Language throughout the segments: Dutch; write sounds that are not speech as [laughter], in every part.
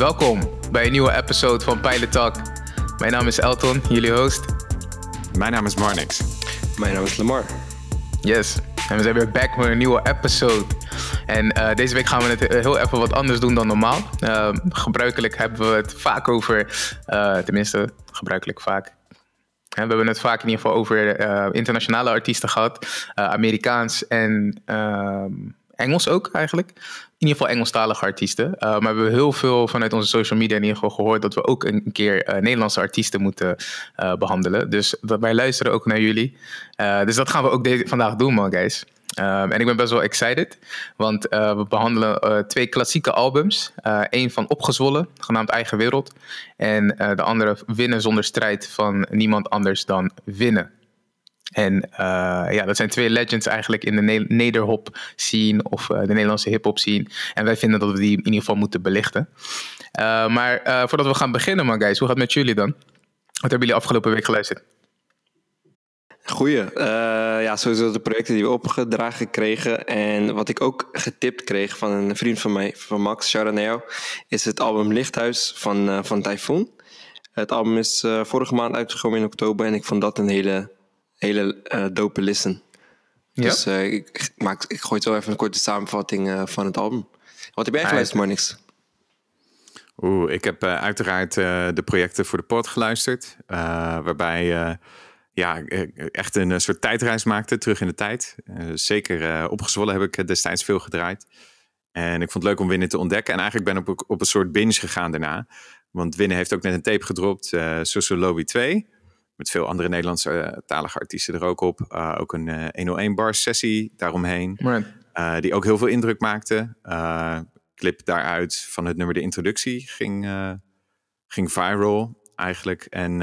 Welkom bij een nieuwe episode van Pilot Talk. Mijn naam is Elton, jullie host. Mijn naam is Marnix. Mijn naam is Lamar. Yes, en we zijn weer back met een nieuwe episode. En uh, deze week gaan we het heel even wat anders doen dan normaal. Uh, gebruikelijk hebben we het vaak over, uh, tenminste gebruikelijk vaak. We hebben het vaak in ieder geval over internationale artiesten gehad, Amerikaans en ehm, Engels ook eigenlijk. In ieder geval Engelstalige artiesten. Uh, maar we hebben heel veel vanuit onze social media in ieder geval gehoord dat we ook een keer uh, Nederlandse artiesten moeten uh, behandelen. Dus wij luisteren ook naar jullie. dus dat gaan we ook vandaag doen, man, guys. En ik ben best wel excited, want we behandelen twee klassieke albums. Eén van Opgezwollen, genaamd Eigen Wereld. En de andere Winnen zonder strijd van niemand anders dan Winnen. En uh, ja, dat zijn twee legends eigenlijk in de nederhop scene of uh, de Nederlandse hip-hop scene. En wij vinden dat we die in ieder geval moeten belichten. Uh, maar voordat we gaan beginnen, man, guys, hoe gaat het met jullie dan? Wat hebben jullie afgelopen week geluisterd? Goeie. ja, sowieso de projecten die we opgedragen kregen. En wat ik ook getipt kreeg van een vriend van mij, van Max Charaneo, is het album Lichthuis van, van Typhoon. Het album is vorige maand uitgekomen in oktober en ik vond dat een hele hele uh, dope listen. Ja? Dus uh, ik, maak, ik gooi zo even een korte samenvatting uh, van het album. Wat heb jij geluisterd, Marnix? Oeh, ik heb uiteraard de projecten voor de pod geluisterd. waarbij ja, echt een soort tijdreis maakte terug in de tijd. zeker opgezwollen heb ik destijds veel gedraaid. En ik vond het leuk om Winnen te ontdekken. En eigenlijk ben ik op, op een soort binge gegaan daarna. Want Winnen heeft ook net een tape gedropt, uh, Lobby 2 met veel andere Nederlandse uh, talige artiesten er ook op. Uh, ook een uh, 101 bar sessie daaromheen. Right. die ook heel veel indruk maakte. clip daaruit van het nummer De Introductie ging, ging viral eigenlijk. En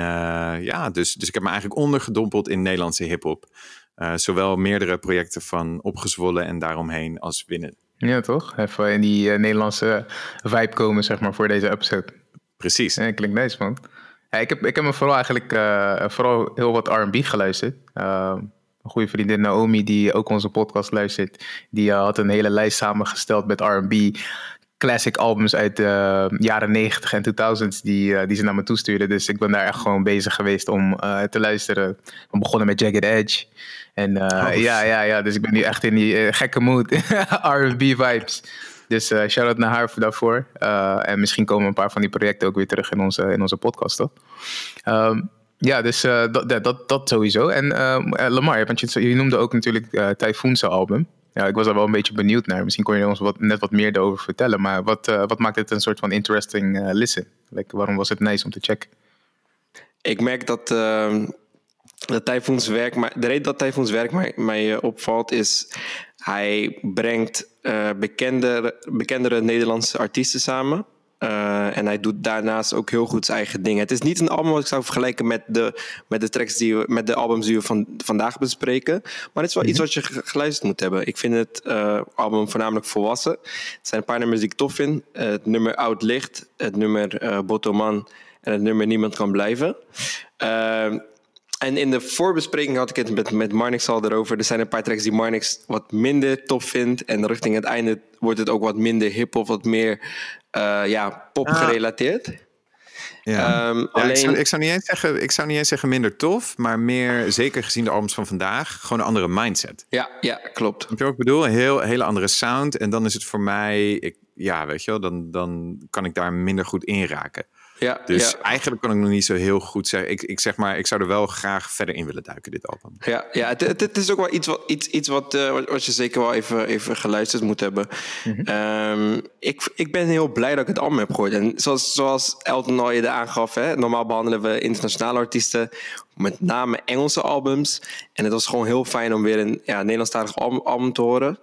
ja, dus, dus ik heb me eigenlijk ondergedompeld in Nederlandse hip-hop. zowel meerdere projecten van opgezwollen en daaromheen als winnen. Ja, toch? Even in die Nederlandse vibe komen, zeg maar, voor deze episode. Precies. Ja, klinkt nice, man. Ja, ik, heb, ik heb me vooral eigenlijk uh, vooral heel wat R&B geluisterd. Uh, een goede vriendin Naomi, die ook onze podcast luistert, die uh, had een hele lijst samengesteld met R&B classic albums uit de jaren 90 en 2000s die, die ze naar me toestuurde. Dus ik ben daar echt gewoon bezig geweest om te luisteren. We begonnen met Jagged Edge. En oh, ja, ja, ja, dus ik ben nu echt in die gekke mood. [laughs] R&B vibes. Dus uh, shout-out naar haar voor daarvoor. Uh, en misschien komen een paar van die projecten ook weer terug in onze, in onze podcast, toch? Um, ja, dus uh, dat, dat, dat sowieso. En Lamar, want je, je noemde ook natuurlijk uh, album. Ja, ik was daar wel een beetje benieuwd naar. Misschien kon je ons wat, net wat meer erover vertellen. Maar wat, wat maakt het een soort van interesting listen? Like, waarom was het nice om te checken? Ik merk dat, ehm, dat Typhoon's werk... Maar, de reden dat Typhoon's werk mij, mij opvalt is... Hij brengt uh, bekendere, bekendere Nederlandse artiesten samen. Uh, en hij doet daarnaast ook heel goed zijn eigen dingen. Het is niet een album wat ik zou vergelijken met de, met de tracks die we, met de albums die we van, vandaag bespreken. Maar het is wel iets mhm. wat je geluisterd moet hebben. Ik vind het uh, album voornamelijk volwassen. Er zijn een paar nummers die ik tof vind. het nummer Oud Licht, het nummer Bottoman en het nummer Niemand kan blijven. En in de voorbespreking had ik het met, met Marnix al erover. Er zijn een paar tracks die Marnix wat minder tof vindt. En richting het einde wordt het ook wat minder hip-hop, wat meer uh, ja, pop gerelateerd. Ja. Um, alleen... ik, zou, ik, zou, niet eens zeggen, ik zou niet eens zeggen minder tof, maar meer, zeker gezien de albums van vandaag, gewoon een andere mindset. Ja, ja klopt. Heb je ook bedoel? Een heel, hele andere sound. En dan is het voor mij, ik, ja, weet je wel, dan, dan kan ik daar minder goed in raken. Ja, dus eigenlijk kan ik nog niet zo heel goed zeggen. Ik, ik zeg maar, ik zou er wel graag verder in willen duiken, dit album. Ja, ja het, het, is ook wel iets wat, iets, iets wat, uh, wat je zeker wel even, even geluisterd moet hebben. Mm um, ik, ik ben heel blij dat ik het album heb gehoord. En zoals, zoals Elton al je aangaf, hè, normaal behandelen we internationale artiesten, met name Engelse albums. En het was gewoon heel fijn om weer een ja, Nederlandstalig album, album te horen.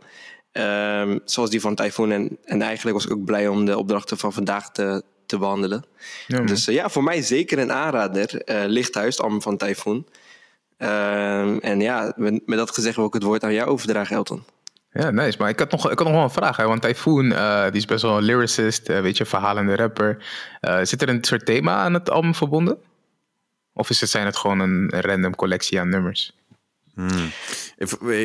Um, zoals die van Typhoon. En, en eigenlijk was ik ook blij om de opdrachten van vandaag te, te behandelen. dus uh, ja, voor mij zeker een aanrader. Uh, Lichthuis, album van Typhoon. Uh, en ja, met, met, dat gezegd wil ik het woord aan jou overdragen, Elton. Ja, nice. Maar ik had nog, ik had nog wel een vraag. Hè? Want Typhoon, uh, die is best wel een lyricist, weet je, verhalende rapper. zit er een soort thema aan het album verbonden? Of is het, zijn het gewoon een random collectie aan nummers? Hmm.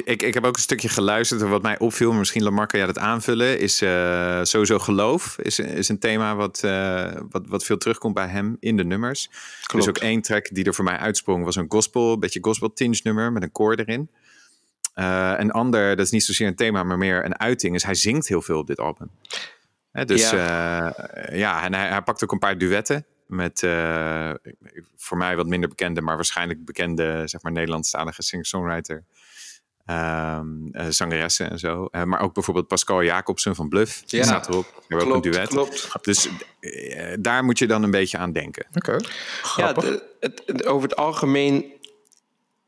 Ik, ik heb ook een stukje geluisterd. Wat mij opviel, misschien Lamar kan jij dat aanvullen, is uh, sowieso geloof. Is, is een thema wat, uh, wat, wat veel terugkomt bij hem in de nummers. Klopt. Dus ook één track die er voor mij uitsprong, was een gospel, een beetje gospel tinge nummer met een koor erin. Uh, een ander, dat is niet zozeer een thema, maar meer een uiting, is hij zingt heel veel op dit album. dus ja, ja en hij, hij pakt ook een paar duetten met uh, voor mij wat minder bekende, maar waarschijnlijk bekende, zeg maar, Nederlandstalige singer-songwriter. Um, uh, zangeressen en zo. Uh, maar ook bijvoorbeeld Pascal Jacobsen van Bluff. Ja, die staat erop. We hebben ook een duet. Klopt. Dus daar moet je dan een beetje aan denken. Oké. Okay. Ja, de, het, het, over het algemeen.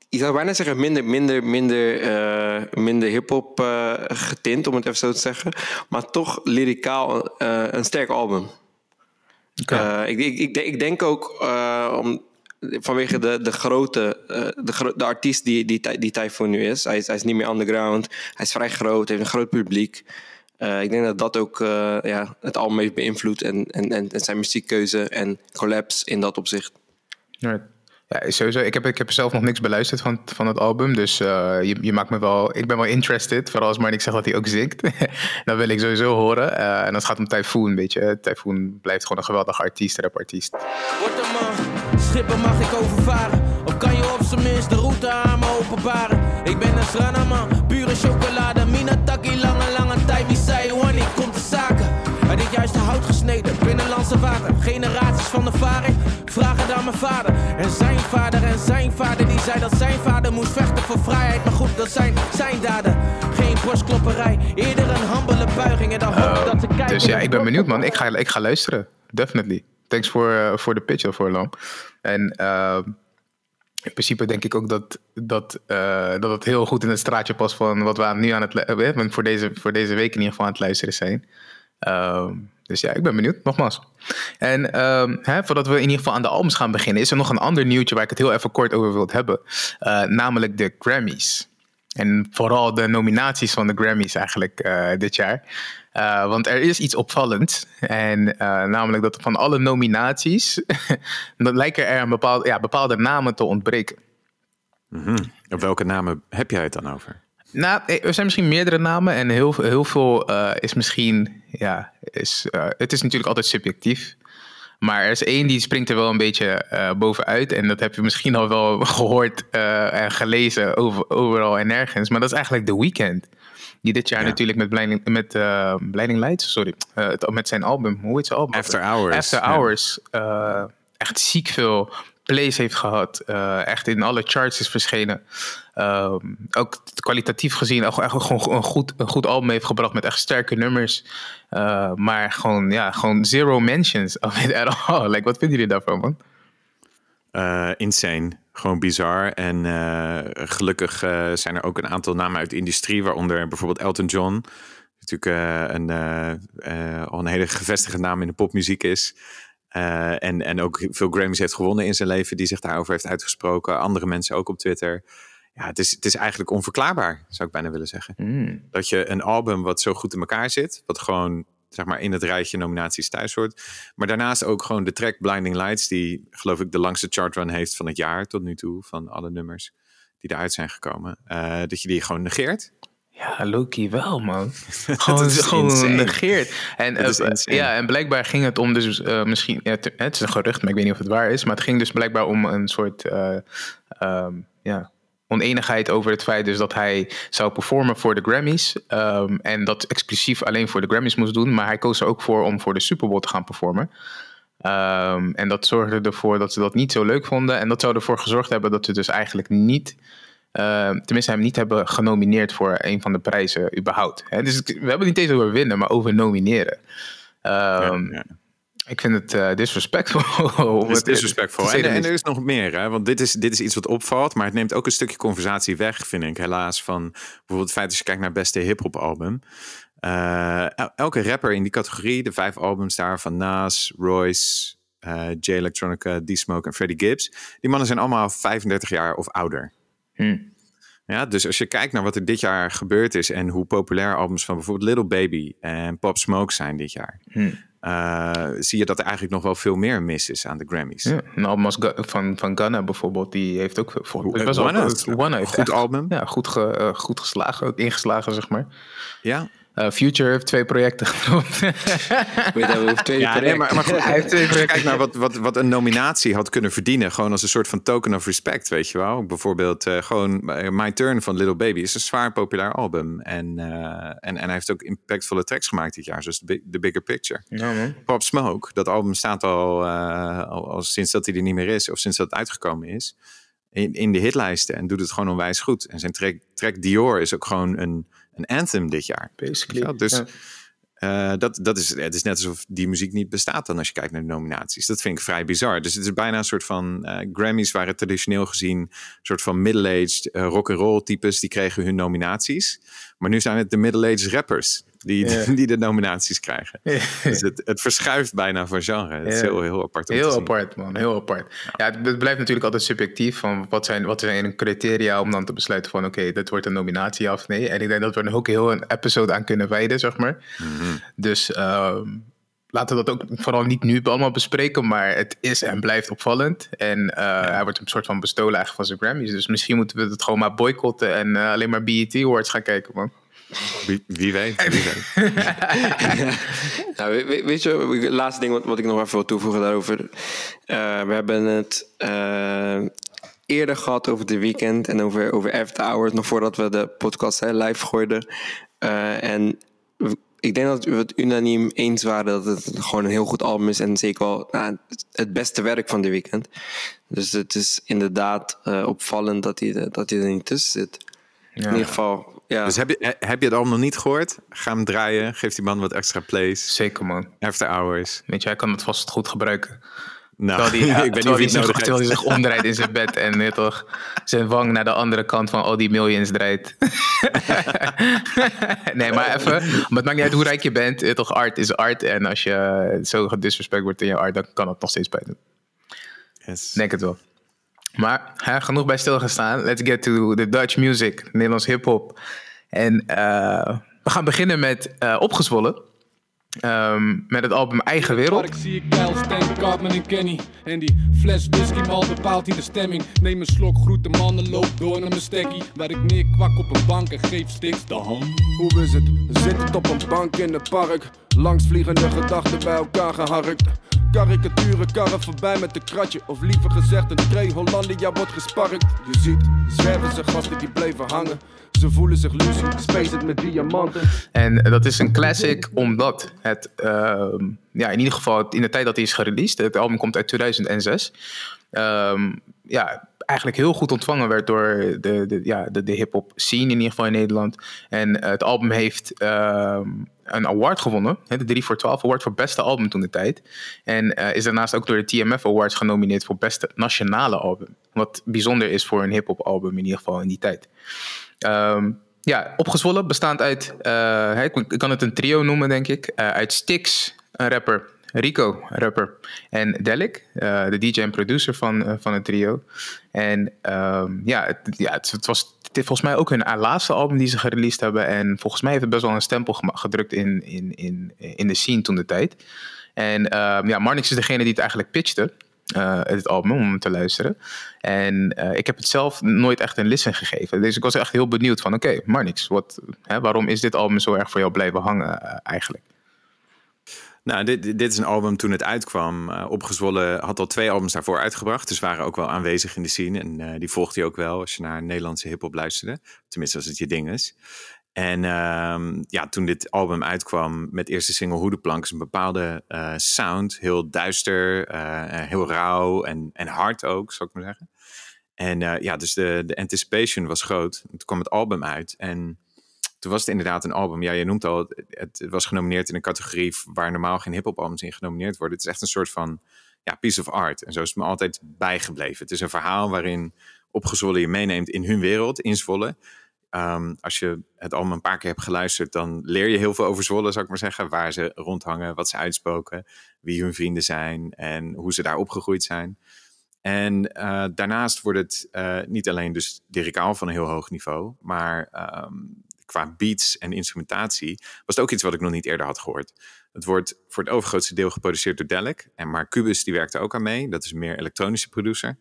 Je zou bijna zeggen minder, minder, minder, minder hip-hop getint, om het even zo te zeggen. Maar toch lyricaal een sterk album. Okay. Uh, ik, ik, ik, denk ook uh, om, vanwege de, de grote, uh, de, de artiest die, die, die Typhoon nu is. Hij, is. hij is niet meer underground. Hij is vrij groot, heeft een groot publiek. ik denk dat dat ook ja, het album heeft beïnvloed en, en, en, zijn muziekkeuze en collapse in dat opzicht. Right. Ja, sowieso. Ik heb, ik heb zelf nog niks beluisterd van, van het album. Dus uh, je, je maakt me wel. Ik ben wel interested. Vooral als Marnik zegt dat hij ook zingt. [laughs] dan wil ik sowieso horen. Uh, en dat gaat om Typhoon, weet je. Typhoon blijft gewoon een geweldige artiest, rapartiest. Wordt een man, schippen mag ik overvaren. Of kan je op zijn minst de route aan me openbaren? Ik ben een stranaman, pure chocolade. Minataki, lange, lange tijd. Wie zei wanneer komt de zaken? Uit dit juiste hout gesneden, binnenlandse water. Generaties van ervaring, vragen dan mijn vader. En zijn vader en zijn vader, die zei dat zijn vader moest vechten voor vrijheid. Maar goed, dat zijn zijn daden. Geen borstklopperij, eerder een hambele buiging. En dan hoop uh, dat ze kijken. Dus ja, ik ben benieuwd man. Ik ga, ik ga luisteren. Definitely. Thanks voor, uh, voor de pitch voor Lam. En uh, in principe denk ik ook dat, dat, uh, dat het heel goed in het straatje past van wat we nu aan het uh, voor deze, voor deze week in ieder geval aan het luisteren zijn. Um, dus ja, ik ben benieuwd, nogmaals. En um, hè, voordat we in ieder geval aan de albums gaan beginnen, is er nog een ander nieuwtje waar ik het heel even kort over wil hebben. Uh, namelijk de Grammys. En vooral de nominaties van de Grammys eigenlijk uh, dit jaar. Uh, want er is iets opvallends. En namelijk dat van alle nominaties, [laughs] lijken er een bepaalde, ja, bepaalde namen te ontbreken. Op welke namen heb jij het dan over? Nou, eh, er zijn misschien meerdere namen en heel, heel veel uh, is misschien, ja, is, uh, het is natuurlijk altijd subjectief. Maar er is één die springt er wel een beetje uh, bovenuit. En dat heb je misschien al wel [laughs] gehoord en gelezen over, overal en nergens. Maar dat is eigenlijk The Weeknd. Die dit jaar ja. natuurlijk met Blinding, met, Blinding Lights, sorry, met zijn album, hoe heet zijn album? After Hours. After Hours. echt ziek veel plays heeft gehad. echt in alle charts is verschenen. Um, ook kwalitatief gezien echt, gewoon een goed, een goed album heeft gebracht met echt sterke nummers. Uh, maar gewoon, ja, gewoon zero mentions [laughs] of it at all. Like, wat vinden jullie daarvan, man? Uh, insane. Gewoon bizar. En uh, gelukkig zijn er ook een aantal namen uit de industrie, waaronder bijvoorbeeld Elton John. Natuurlijk een, al een hele gevestigde naam in de popmuziek is. en, en ook veel Grammys heeft gewonnen in zijn leven, die zich daarover heeft uitgesproken. Andere mensen ook op Twitter ja, het is, het is eigenlijk onverklaarbaar, zou ik bijna willen zeggen. Mm. Dat je een album wat zo goed in elkaar zit, wat gewoon zeg maar in het rijtje nominaties thuis hoort. Maar daarnaast ook gewoon de track Blinding Lights, die geloof ik de langste chartrun heeft van het jaar tot nu toe, van alle nummers die eruit zijn gekomen. Uh, dat je die gewoon negeert. Ja, Loki wel, man. [laughs] gewoon gewoon negeert. En, uh, ja, en blijkbaar ging het om dus uh, misschien... Ja, het is een gerucht, maar ik weet niet of het waar is. Maar het ging dus blijkbaar om een soort... Um, ja, oneenigheid over het feit dus dat hij zou performen voor de Grammys. Um, en dat exclusief alleen voor de Grammys moest doen. Maar hij koos er ook voor om voor de Super Bowl te gaan performen. Um, en dat zorgde ervoor dat ze dat niet zo leuk vonden. En dat zou ervoor gezorgd hebben dat ze dus eigenlijk niet... Uh, tenminste, hem niet hebben genomineerd voor een van de prijzen überhaupt. Dus we hebben niet eens over winnen, maar over nomineren. Ik vind het uh, disrespectvol. [laughs] Het is disrespectvol. En, en, er is nog meer, hè? want dit is, dit is iets wat opvalt, maar het neemt ook een stukje conversatie weg, vind ik, helaas. Van bijvoorbeeld het feit als je kijkt naar beste hip-hop album. Uh, elke rapper in die categorie, de vijf albums daar van Nas, Royce, uh, J Electronica, D-Smoke en Freddie Gibbs, die mannen zijn allemaal 35 jaar of ouder. Hmm. Ja, dus als je kijkt naar wat er dit jaar gebeurd is en hoe populair albums van bijvoorbeeld Little Baby en Pop Smoke zijn dit jaar. Hmm uh, zie je dat er eigenlijk nog wel veel meer mis is aan de Grammys. Ja, een album van, van Ghana bijvoorbeeld, die heeft ook... Voor, het was One, One heeft goed album. Ja, goed, ge, uh, goed geslagen, ook ingeslagen, zeg maar. Ja, uh, Future heeft twee projecten genoemd. [laughs] Weet je, heeft twee ja, projecten. nee, maar, maar goed, hij heeft twee projecten. Kijk naar wat, wat, wat een nominatie had kunnen verdienen. Gewoon als een soort van token of respect, weet je wel. Bijvoorbeeld uh, gewoon My Turn van Little Baby is een zwaar populair album. En, uh, en, en hij heeft ook impactvolle tracks gemaakt dit jaar. Zoals The, The Bigger Picture. Ja, man. Pop Smoke, dat album staat al, al, al, sinds dat hij er niet meer is. Of sinds dat het uitgekomen is. In, in de hitlijsten. En doet het gewoon onwijs goed. En zijn track, track Dior is ook gewoon een een anthem dit jaar. Basically. Ja, dus ja. uh, dat, dat is, het is net alsof die muziek niet bestaat dan als je kijkt naar de nominaties. Dat vind ik vrij bizar. Dus het is bijna een soort van uh, Grammys waren traditioneel gezien een soort van middle-aged uh, rock and roll types die kregen hun nominaties. Maar nu zijn het de middle-aged rappers die, Ja. [laughs] die de nominaties krijgen. Dus het, het verschuift bijna van genre. Het is heel, heel apart. Heel apart, man. Heel apart. Ja, het, het blijft natuurlijk altijd subjectief. Van wat, zijn, wat zijn een criteria om dan te besluiten van... oké, dit wordt een nominatie of nee. En ik denk dat we er ook heel een episode aan kunnen wijden, zeg maar. Mhm. Dus ehm, laten we dat ook vooral niet nu allemaal bespreken. Maar het is en blijft opvallend. En eh, hij wordt een soort van bestolen eigenlijk van zijn Grammys. Dus misschien moeten we het gewoon maar boycotten... en eh, alleen maar BET Awards gaan kijken, man. Wie, wie weet. [laughs] Wie weet. [laughs] Nou, weet, weet- je, het laatste ding wat, wat ik nog even wil toevoegen daarover. Eh, we hebben het eh, eerder gehad over de weekend en over, over After Hours, nog voordat we de podcast hè, live gooiden. Eh, en ik denk dat we het unaniem eens waren dat het gewoon een heel goed album is en zeker wel nou, het beste werk van de weekend. Dus het is inderdaad eh, opvallend dat hij, dat hij er niet tussen zit. In ieder geval, ja. Dus heb je, he- heb je het allemaal nog niet gehoord? Ga hem draaien. Geef die man wat extra plays. Zeker, man. After hours. Weet je, hij kan het vast goed gebruiken. Nou, Terwijl hij, [laughs] ik ben terwijl niet het terwijl nodig hij zich omdraait in zijn bed en weet toch, zijn wang naar de andere kant van al die millions draait. [laughs] nee, maar even, maar het maakt niet uit hoe rijk je bent. toch, art is art. En als je zo gedisrespect wordt in je art, dan kan het nog steeds bij doen. Yes. Denk het wel. Maar hè, genoeg bij stilgestaan. Let's get to the Dutch music, Nederlands hip-hop. En eh, we gaan beginnen met eh, Opgezwollen. Ehm, met het album Eigen Wereld. Park zie ik Kyle, Stan, Cartman en Kenny. En die fles whisky mal bepaalt hier de stemming. Neem een slok, groet de mannen, loop door naar mijn stekkie. Waar ik neerkwak op een bank en geef stiks de hand. Hoe is het? Zit op een bank in het park. Langs vliegende gedachten bij elkaar geharkt. Karikaturen karren voorbij met een kratje. Of liever gezegd, een tray Hollandia wordt gesparkt. Je ziet, zwerven ze gasten die bleven hangen. Ze voelen zich lucie, het met diamanten. En dat is een classic omdat het, ehm, ja, in ieder geval in de tijd dat hij is gereleased, het album komt uit 2006, ehm, ja, eigenlijk heel goed ontvangen werd door de, de, ja, de, de hip-hop scene in ieder geval in Nederland. En het album heeft ehm, een award gewonnen, de 3 voor 12 award voor beste album toen de tijd. En eh, is daarnaast ook door de TMF Awards genomineerd voor beste nationale album. Wat bijzonder is voor een hip-hop album in ieder geval in die tijd. Ehm, ja, opgezwollen, bestaand uit, eh, ik kan het een trio noemen, denk ik. Eh, uit Stix, een rapper. Rico, rapper. En Delik, eh, de DJ en producer van, van het trio. En ehm, ja, het, ja het was is volgens mij ook hun laatste album die ze gereleased hebben. En volgens mij heeft het best wel een stempel gedrukt in, in, in, in de scene toen de tijd. En ehm, ja, Marnix is degene die het eigenlijk pitchte. eh, het album om hem te luisteren. En eh, ik heb het zelf nooit echt een listen gegeven. Dus ik was echt heel benieuwd van... oké, Marnix, wat, hè, waarom is dit album zo erg voor jou blijven hangen eh, eigenlijk? Nou, dit, dit is een album toen het uitkwam. eh, Opgezwollen had al twee albums daarvoor uitgebracht. Dus waren ook wel aanwezig in de scene. En eh, die volgde je ook wel als je naar Nederlandse hip-hop luisterde. Tenminste, als het je ding is. En ehm, ja, toen dit album uitkwam met eerste single Hoedenplank... is een bepaalde eh, sound. Heel duister, heel rauw en, en hard ook, zou ik maar zeggen. En ja, dus de, de anticipation was groot. En toen kwam het album uit en toen was het inderdaad een album. Ja, je noemt al, het, was genomineerd in een categorie waar normaal geen hip-hop albums in genomineerd worden. Het is echt een soort van ja, piece of art. En zo is het me altijd bijgebleven. Het is een verhaal waarin opgezwollen je meeneemt in hun wereld, in Zwolle. Ehm, als je het album een paar keer hebt geluisterd, dan leer je heel veel over Zwolle, zou ik maar zeggen. Waar ze rondhangen, wat ze uitspoken, wie hun vrienden zijn en hoe ze daar opgegroeid zijn. En eh, daarnaast wordt het eh, niet alleen dus lyricaal van een heel hoog niveau, maar ehm, qua beats en instrumentatie was het ook iets wat ik nog niet eerder had gehoord. Het wordt voor het overgrootste deel geproduceerd door Delic. En maar Cubus die werkt er ook aan mee. Dat is meer elektronische producer.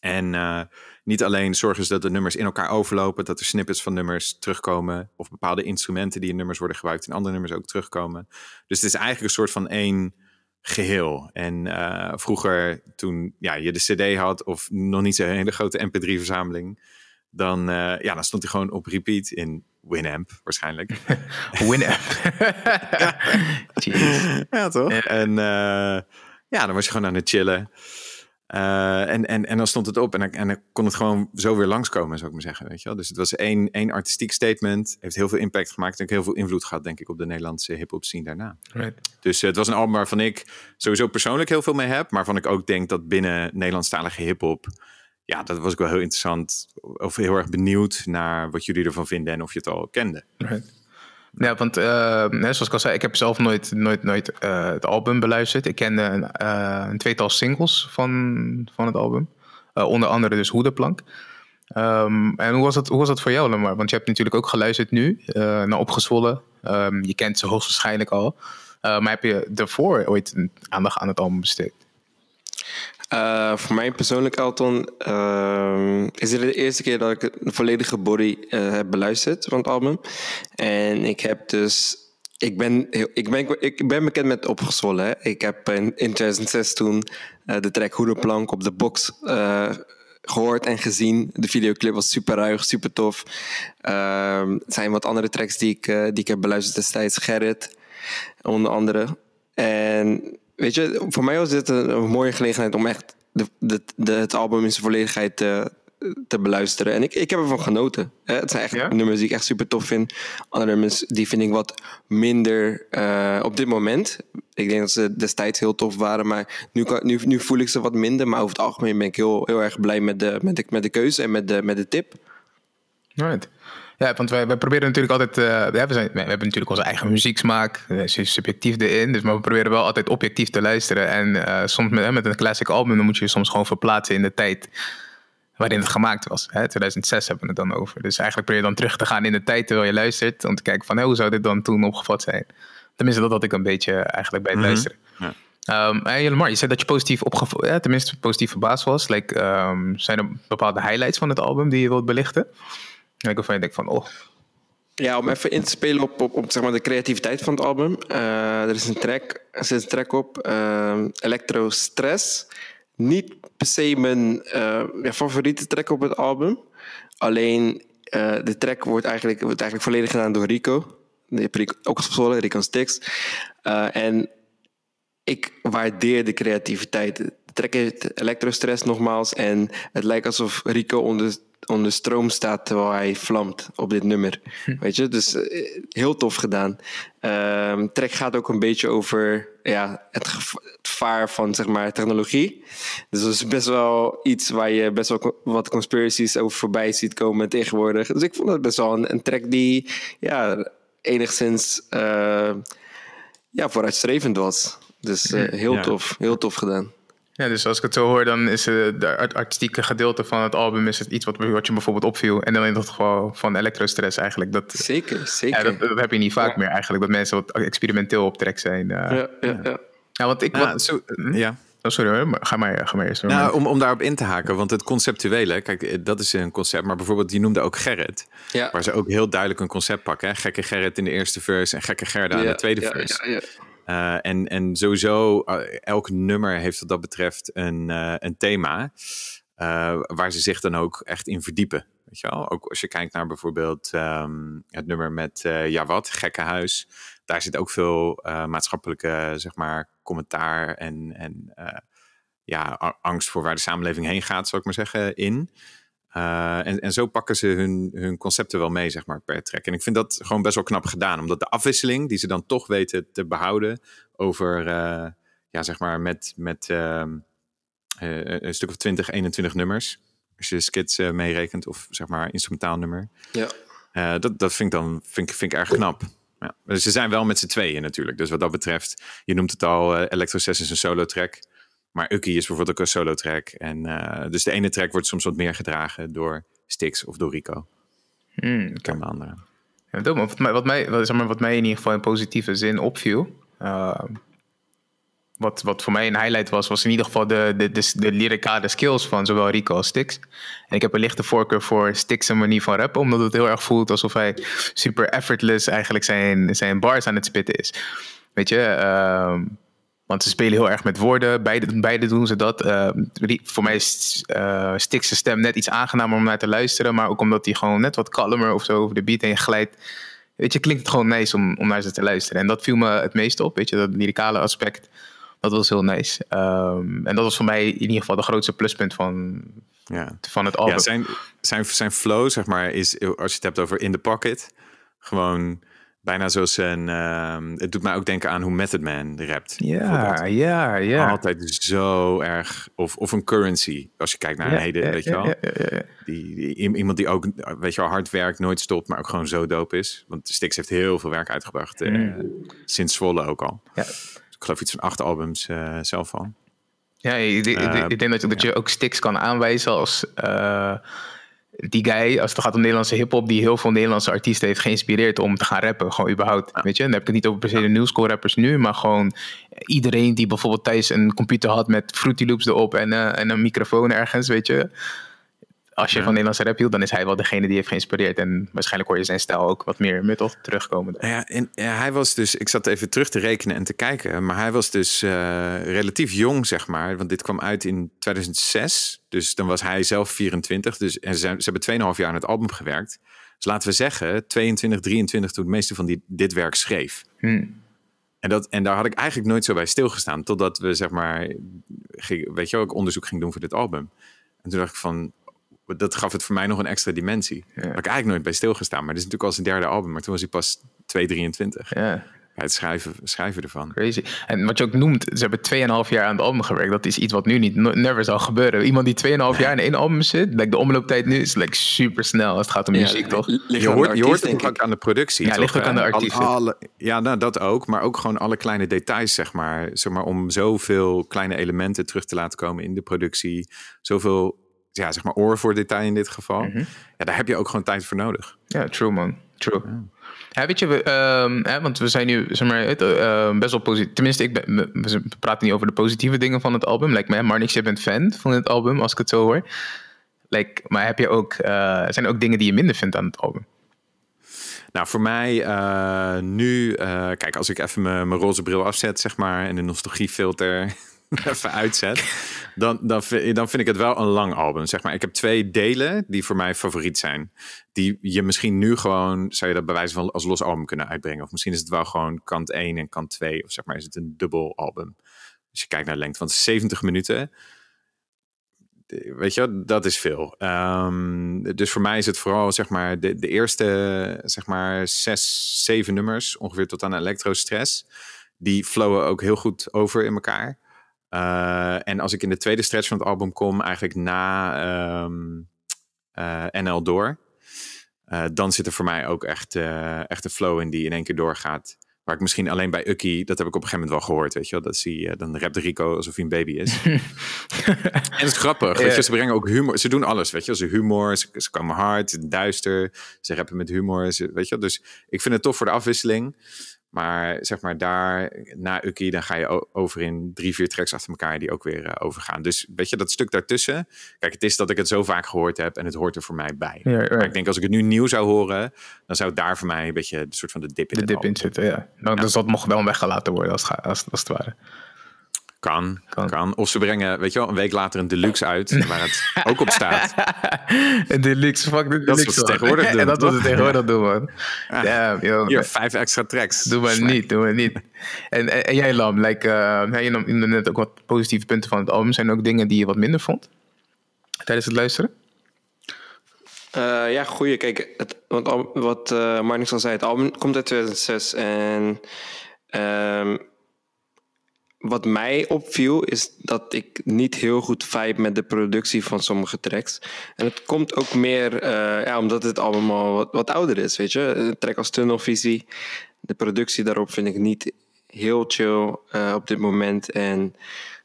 En uh, niet alleen zorgen ze dat de nummers in elkaar overlopen, dat er snippets van nummers terugkomen, of bepaalde instrumenten die in nummers worden gebruikt in andere nummers ook terugkomen. Dus het is eigenlijk een soort van één geheel. En uh, vroeger, toen ja, je de CD had, of nog niet zo'n hele grote MP3-verzameling, dan, uh, ja, dan stond hij gewoon op repeat in Winamp waarschijnlijk. [laughs] Winamp. [laughs] ja, toch? Ja. En uh, ja, dan was je gewoon aan het chillen. Uh, en, en, en dan stond het op en dan, en dan kon het gewoon zo weer langskomen, zou ik maar zeggen. Weet je wel? Dus het was één, één artistiek statement. Heeft heel veel impact gemaakt. En ook heel veel invloed gehad, denk ik, op de Nederlandse hip-hop scene daarna. Right. Dus uh, het was een album waarvan ik sowieso persoonlijk heel veel mee heb. Maar waarvan ik ook denk dat binnen Nederlandstalige hip-hop. Ja, dat was ik wel heel interessant. Of heel erg benieuwd naar wat jullie ervan vinden en of je het al kende. Ja, want uh, zoals ik al zei, ik heb zelf nooit, nooit, nooit uh, het album beluisterd. Ik kende een, uh, een tweetal singles van, van het album. onder andere dus Hoedenplank. Um, en hoe was, dat, hoe was dat voor jou, Lamar? Want je hebt natuurlijk ook geluisterd nu naar Opgezwollen. Um, je kent ze hoogstwaarschijnlijk al. maar heb je daarvoor ooit aandacht aan het album besteed? Uh, voor mij persoonlijk, Elton, uh, is dit de eerste keer dat ik een volledige body uh, heb beluisterd van het album. En ik heb dus. Ik ben, ik ben, ik ben bekend met Opgezwollen. Hè. Ik heb in, in 2006 toen de track Hoedenplank op de box gehoord en gezien. De videoclip was super ruig, super tof. Ehm, er zijn wat andere tracks die ik, die ik heb beluisterd destijds. Gerrit, onder andere. En weet je, voor mij was dit een, een mooie gelegenheid om echt de, de, de, het album in zijn volledigheid te, te beluisteren. En ik, ik heb ervan genoten. Hè? Het zijn echt ja? nummers die ik echt super tof vind. Andere nummers die vind ik wat minder uh, op dit moment. Ik denk dat ze destijds heel tof waren, maar nu, kan, nu, nu voel ik ze wat minder. Maar over het algemeen ben ik heel, heel erg blij met de, met de, met de keuze en met de, met de tip. Right. Ja, want wij, wij proberen natuurlijk altijd. Uh, ja, we, zijn, we hebben natuurlijk onze eigen muzieksmaak. subjectief erin. Dus, maar we proberen wel altijd objectief te luisteren. En uh, soms met, met een classic album. dan moet je je soms gewoon verplaatsen in de tijd. waarin het gemaakt was. Hè? 2006 hebben we het dan over. Dus eigenlijk probeer je dan terug te gaan in de tijd terwijl je luistert. om te kijken van hoe zou dit dan toen opgevat zijn. Tenminste, dat had ik een beetje eigenlijk bij het mm -hmm. luisteren. Ja. Um, en Jelmar, je zei dat je positief opgevallen, ja, tenminste positief verbaasd was. Like, um, zijn er bepaalde highlights van het album die je wilt belichten? Ja, ik denk van, oh. Ja, om even in te spelen op, op, op zeg maar, de creativiteit van het album. Uh, er is een track, er zit een track op, uh, Electro Stress. Niet per se mijn uh, ja, favoriete track op het album. Alleen de track wordt eigenlijk, wordt eigenlijk volledig gedaan door Rico. Rico ook gesproken, Rico Stix. en ik waardeer de creativiteit. De track heeft elektrostress nogmaals. En het lijkt alsof Rico onder onder stroom staat terwijl hij vlamt op dit nummer. Hm. Weet je, dus uh, heel tof gedaan. Uh, track gaat ook een beetje over ja, het, het gevaar van zeg maar, technologie. Dus dat is best wel iets waar je best wel wat conspiracies over voorbij ziet komen tegenwoordig. Dus ik vond het best wel een, een track die ja, enigszins uh, ja, vooruitstrevend was. Dus uh, heel ja. tof, heel tof gedaan. Ja, dus als ik het zo hoor, dan is de artistieke gedeelte van het album is het iets wat, wat je bijvoorbeeld opviel. En dan in dat geval van elektrostress eigenlijk. Dat, zeker, zeker. Ja, dat, dat, heb je niet vaak ja. meer eigenlijk, dat mensen wat experimenteel op trek zijn. Uh, ja, ja, ja. ja, want ik... Ja, wat, zo, ja. Oh, sorry hoor, maar ga maar, ga maar eerst. Nou, om, om daarop in te haken, want het conceptuele, kijk, dat is een concept. Maar bijvoorbeeld, die noemde ook Gerrit. Ja. Waar ze ook heel duidelijk een concept pakken. Hè? Gekke Gerrit in de eerste verse en gekke Gerda in ja, de tweede ja, verse. Uh, en, en sowieso, uh, elk nummer heeft wat dat betreft een, uh, een thema. waar ze zich dan ook echt in verdiepen. Weet je wel? Ook als je kijkt naar bijvoorbeeld um, het nummer met Ja Wat, Gekkenhuis. Daar zit ook veel maatschappelijke zeg maar, commentaar en, en ja, angst voor waar de samenleving heen gaat, zou ik maar zeggen, in. Uh, en, en zo pakken ze hun, hun concepten wel mee, zeg maar, per track. En ik vind dat gewoon best wel knap gedaan. Omdat de afwisseling die ze dan toch weten te behouden over, uh, ja, zeg maar, met, met uh, een stuk of 20, 21 nummers. Als je skits meerekent of, zeg maar, instrumentaal nummer. Ja. dat, dat vind ik dan vind, vind ik erg knap. Ja. Dus ze zijn wel met z'n tweeën natuurlijk. Dus wat dat betreft, je noemt het al, Electro 6 is een solo track. Maar Uki is bijvoorbeeld ook een solo track. En uh, dus de ene track wordt soms wat meer gedragen door Stix of door Rico. Mm, okay. de andere. Ja, wat, mij, wat, mij, wat, zeg maar, wat mij in ieder geval in positieve zin opviel. eh, wat, wat voor mij een highlight was, was in ieder geval de, de, de, de lyricale skills van zowel Rico als Stix. En ik heb een lichte voorkeur voor Stix' manier van rappen, omdat het heel erg voelt alsof hij super effortless eigenlijk zijn, zijn bars aan het spitten is. Weet je, ehm, want ze spelen heel erg met woorden, beide, beide doen ze dat. Ri- voor mij is uh, Stix' stem net iets aangenamer om naar te luisteren, maar ook omdat hij gewoon net wat kalmer of zo over de beat heen glijdt. Weet je, klinkt het gewoon nice om, om naar ze te luisteren. En dat viel me het meest op, weet je, dat lyricale aspect. Dat was heel nice. Ehm, en dat was voor mij in ieder geval de grootste pluspunt van, Ja. van het album. Ja, zijn, zijn, zijn flow, zeg maar, is, als je het hebt over in the pocket, gewoon bijna zoals een... ehm, het doet mij ook denken aan hoe Method Man rapt. ja, ja, ja. Altijd zo erg... Of, of een currency, als je kijkt naar Ja, heden, ja, weet je ja, wel. ja, ja, ja. Die, die- iemand die ook, weet je wel, hard werkt, nooit stopt, maar ook gewoon zo dope is. Want Stix heeft heel veel werk uitgebracht, eh, sinds Zwolle ook al. Ja. Ik geloof iets van acht albums eh, zelf al. Ja, ik, ik- Eh, ik denk dat, dat je ook Stix kan aanwijzen als eh, die guy, als het gaat om Nederlandse hip-hop, die heel veel Nederlandse artiesten heeft geïnspireerd om te gaan rappen. Gewoon überhaupt. Weet je, en dan heb ik het niet over per se de new school rappers nu, maar gewoon iedereen die bijvoorbeeld thuis een computer had met Fruity Loops erop en, eh, en een microfoon ergens, weet je. Als je Ja. van Nederlandse rap hield, dan is hij wel degene die heeft geïnspireerd. En waarschijnlijk hoor je zijn stijl ook wat meer toch terugkomen. Ja, en ja, hij was dus, ik zat even terug te rekenen en te kijken, maar hij was dus eh, relatief jong, zeg maar. Want dit kwam uit in 2006, dus dan was hij zelf 24. Dus, en ze, hebben 2,5 jaar aan het album gewerkt. Dus laten we zeggen, 22, 23 toen het meeste van die, dit werk schreef. Hmm. En, dat, en daar had ik eigenlijk nooit zo bij stilgestaan, totdat we, zeg maar, ging, weet je wel, ook onderzoek ging doen voor dit album. En toen dacht ik van, dat gaf het voor mij nog een extra dimensie. Daar had ik eigenlijk nooit bij stilgestaan. Maar dit is natuurlijk al zijn derde album, maar toen was hij pas 223 Ja. bij het schrijven, schrijven ervan. Crazy. En wat je ook noemt, ze hebben 2,5 jaar aan het album gewerkt. Dat is iets wat nu niet, never zal gebeuren. Iemand die 2,5 [laughs] jaar in één album zit, like de omlooptijd nu is like super snel als het gaat om muziek, toch? Je hoort, je hoort het denk ook ik. aan de productie. Ja, toch, ligt ook aan de Al- artiest. alle- ja, nou, dat ook. Maar ook gewoon alle kleine details, zeg maar. zeg maar. Om zoveel kleine elementen terug te laten komen in de productie. Zoveel, ja, zeg maar, oor voor detail in dit geval. Mhm. Ja, daar heb je ook gewoon tijd voor nodig. Ja, true man. True. Ja, weet je, we, ehm, hè, want we zijn nu zeg maar, het, eh, best wel positief. Tenminste, ik ben, we- praten niet over de positieve dingen van het album. Lijkt me, hè, Marnix, je bent fan van het album, als ik het zo hoor. Like, maar heb je ook, eh, zijn er ook dingen die je minder vindt aan het album? Nou, voor mij eh, nu, eh, kijk, als ik even mijn mijn roze bril afzet, zeg maar, en de nostalgiefilter [laughs] even uitzet, dan, dan, vind, dan vind ik het wel een lang album. Zeg maar, ik heb twee delen die voor mij favoriet zijn. Die je misschien nu gewoon, zou je dat bij wijze van als los album kunnen uitbrengen. Of misschien is het wel gewoon kant 1 en kant 2. Of zeg maar, is het een dubbel album. Als je kijkt naar de lengte, want 70 minuten. Weet je, dat is veel. Ehm, dus voor mij is het vooral zeg maar de, de eerste zeg maar zes, zeven nummers ongeveer tot aan elektrostress. Die flowen ook heel goed over in elkaar. Eh, en als ik in de tweede stretch van het album kom, eigenlijk na ehm, eh, NL door, eh, dan zit er voor mij ook echt, echt een flow in die in één keer doorgaat. Waar ik misschien alleen bij Ucky, dat heb ik op een gegeven moment wel gehoord, weet je wel. Dat zie dan rapt Rico alsof hij een baby is. [laughs] en het is grappig, weet je. Ze brengen ook humor. Ze doen alles, weet je. Ze humor, ze, ze komen hard, duister. Ze rappen met humor, ze, weet je. Dus ik vind het tof voor de afwisseling. Maar zeg maar daar, na Ucky, dan ga je over in drie, vier tracks achter elkaar die ook weer eh, overgaan. Dus weet je, dat stuk daartussen. Kijk, het is dat ik het zo vaak gehoord heb en het hoort er voor mij bij. Ja, right. Maar ik denk als ik het nu nieuw zou horen, dan zou het daar voor mij een beetje een soort van de dip in De dip in zitten, ja. Nou, Dus dat mocht wel weggelaten worden, als, als, als het ware. Kan, Kan. kan, Of ze brengen, weet je wel, een week later een deluxe uit waar het [laughs] ook op staat. En deluxe, fuck de Dat is deluxe. wat ze tegenwoordig [laughs] doen, En dat was het tegenwoordig doen, man. Damn, yo. Hier, vijf extra tracks. Doe maar Smack. niet, doe maar niet. En, en, en jij, Lam, like, eh, je noemde net ook wat positieve punten van het album. Zijn er ook dingen die je wat minder vond tijdens het luisteren? Eh, ja, goeie. Kijk, het, want wat eh Marnix al zei, het album komt uit 2006. En ehm, wat mij opviel is dat ik niet heel goed vibe met de productie van sommige tracks. En het komt ook meer eh, ja, omdat het album al wat, wat ouder is, weet je. Een track als Tunnelvisie, de productie daarop vind ik niet heel chill eh, op dit moment. En